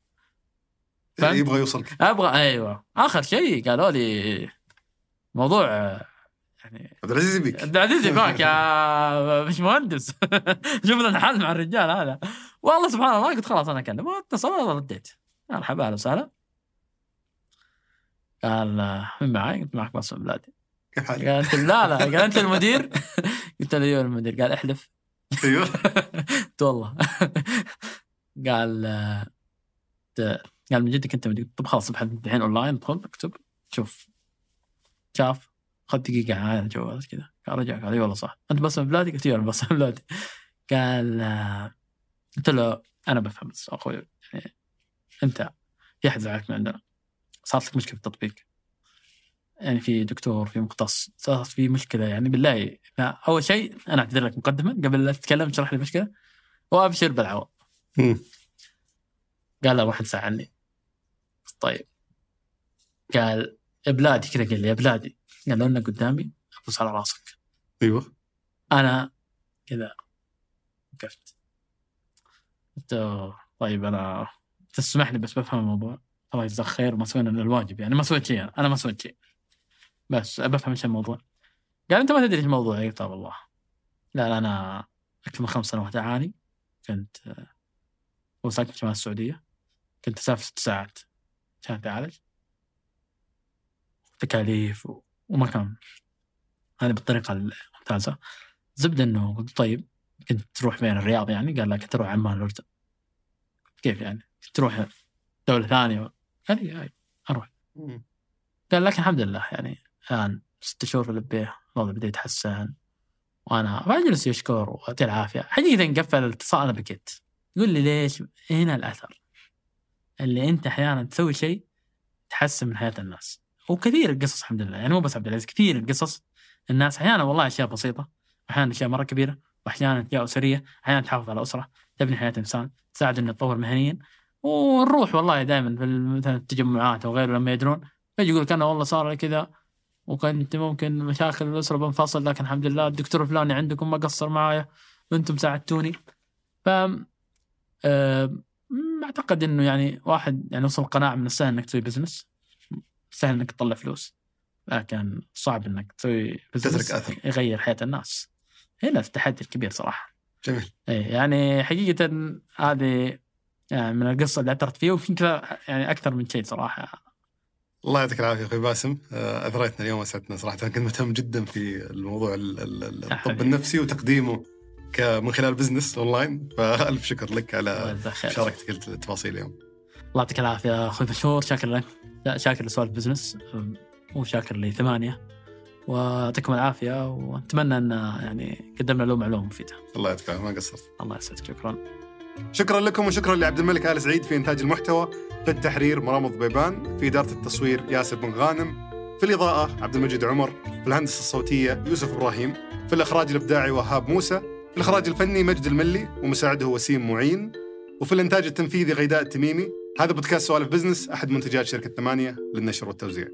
فهمت؟ يبغى يوصلك. أبغى أيوه. آخر شيء قالوا لي موضوع يعني عبد العزيز يبيك. عبد العزيز يباك يا [LAUGHS] مش مهندس [LAUGHS] شوف لنا حل مع الرجال هذا. والله سبحان الله قلت خلاص أنا اكلمه اتصل والله رديت. مرحبا أهلا وسهلا. قال من معي؟ قلت معك باسم بلادي. كيف حالك؟ قال انت لا لا. قال أنت المدير؟ [LAUGHS] قلت له أيوه المدير. قال احلف. أيوه. قلت والله. قال قال من جدك أنت مدير؟ طب خلاص ابحث الحين اونلاين ادخل اكتب. شوف. شاف. خذ دقيقة على الجوال كذا. قال رجع. قال اي والله صح. أنت باسم البلادي؟ قلت أيوه باسم البلادي. قال قلت له أنا بفهم بس أخوي يعني أنت في احد زعلك من عندنا. صارت لك مشكلة في التطبيق. يعني في دكتور في مختص صارت في مشكلة يعني بالله. أول شيء أنا أعتذر لك مقدما قبل لا تتكلم تشرح لي المشكلة وأبشر بالعوض. قال لا واحد زعلني طيب. قال يا بلادي كذا قال لي يا بلادي قال لو انك قدامي ابوس على راسك. أيوه. أنا كذا وقفت. قلت طيب أنا تسمح لي بس بفهم الموضوع. الله يجزاك خير ما سوينا إلا الواجب يعني. ما سويت شيء أنا. ما سويت شيء. بس بفهم إيش الموضوع. قال أنت ما تدري إيش الموضوع. قلت له والله. لا لا أنا أكثر من خمس سنوات أعاني. كنت ساكن في شمال السعودية. كنت أسافر ست ساعات. عشان تعالج تكاليف و... وما كان هذه بالطريقة الممتازه زبدة إنه قلت طيب. كنت تروح بين الرياض يعني؟ قال لك تروح عمان الأردن. كيف يعني؟ تروح دولة ثانية؟ قال لي أي، أروح. قال لكن الحمد لله يعني الآن ست شهور في لبيه الوضع بدأ يتحسن. وأنا فاجلس يشكر ويعطيه العافية. حقيقة قفل الاتصال أنا بكيت يقول لي ليش؟ هنا الأثر؟ اللي أنت أحيانا تسوي شيء تحسن من حياة الناس. وكثير القصص الحمد لله. يعني مو بس عبد العزيز كثير القصص الناس أحيانا والله أشياء بسيطة واحيانا أشياء مرة كبيرة. واحيانا اشياء اسريه أحيانا تحافظ على أسرة تبني حياة إنسان تساعد إنه يتطور مهنيا. ونروح والله دائما في مثلا التجمعات أو غيره لما يدرون يجي يقول لك أنا والله صار لي كذا وكنت ممكن مشاكل الأسرة بنفصل لكن الحمد لله الدكتور الفلاني عندكم ما قصر معايا وأنتم ساعدتوني. ف آه، أعتقد إنه يعني واحد يعني وصل قناعة من السهل إنك تسوي business سهل إنك تطلع فلوس لكن صعب إنك تسوي business تترك أثر. يغير حياة الناس. هنا التحدي الكبير صراحة. جميل. إيه يعني حقيقة هذه يعني من القصة اللي أثرت فيه وفي كذا يعني أكثر من شيء صراحة. الله يعطيك العافية أخوي باسم. آه، أثريتنا اليوم وأسعدتنا صراحة. كنت مهتم جدا في الموضوع ال- ال- ال- الطب. النفسي وتقديمه من خلال business online. فألف شكر لك على. مشاركتك التفاصيل اليوم. الله يعطيك العافية أخوي مشهور شاكر لك. شاكر لسوالف بزنس وشاكر لثمانية. ويعطيكم العافية واتمنى أن يعني قدمنا له معلومه مفيدة. الله يعطيك العافيه ما قصرت. الله يسعدك شكرا. شكرا لكم وشكرا لعبد الملك آل سعيد في إنتاج المحتوى. في التحرير مرام ضبيبان في إدارة التصوير ياسر بن غانم في الإضاءة عبد المجيد عمر في الهندسة الصوتية يوسف إبراهيم في الإخراج الإبداعي وهاب موسى في الإخراج الفني مجد الملي ومساعده وسيم معين وفي الإنتاج التنفيذي غيداء التميمي. هذا بودكاست سوالف بزنس أحد منتجات شركة ثمانية للنشر والتوزيع.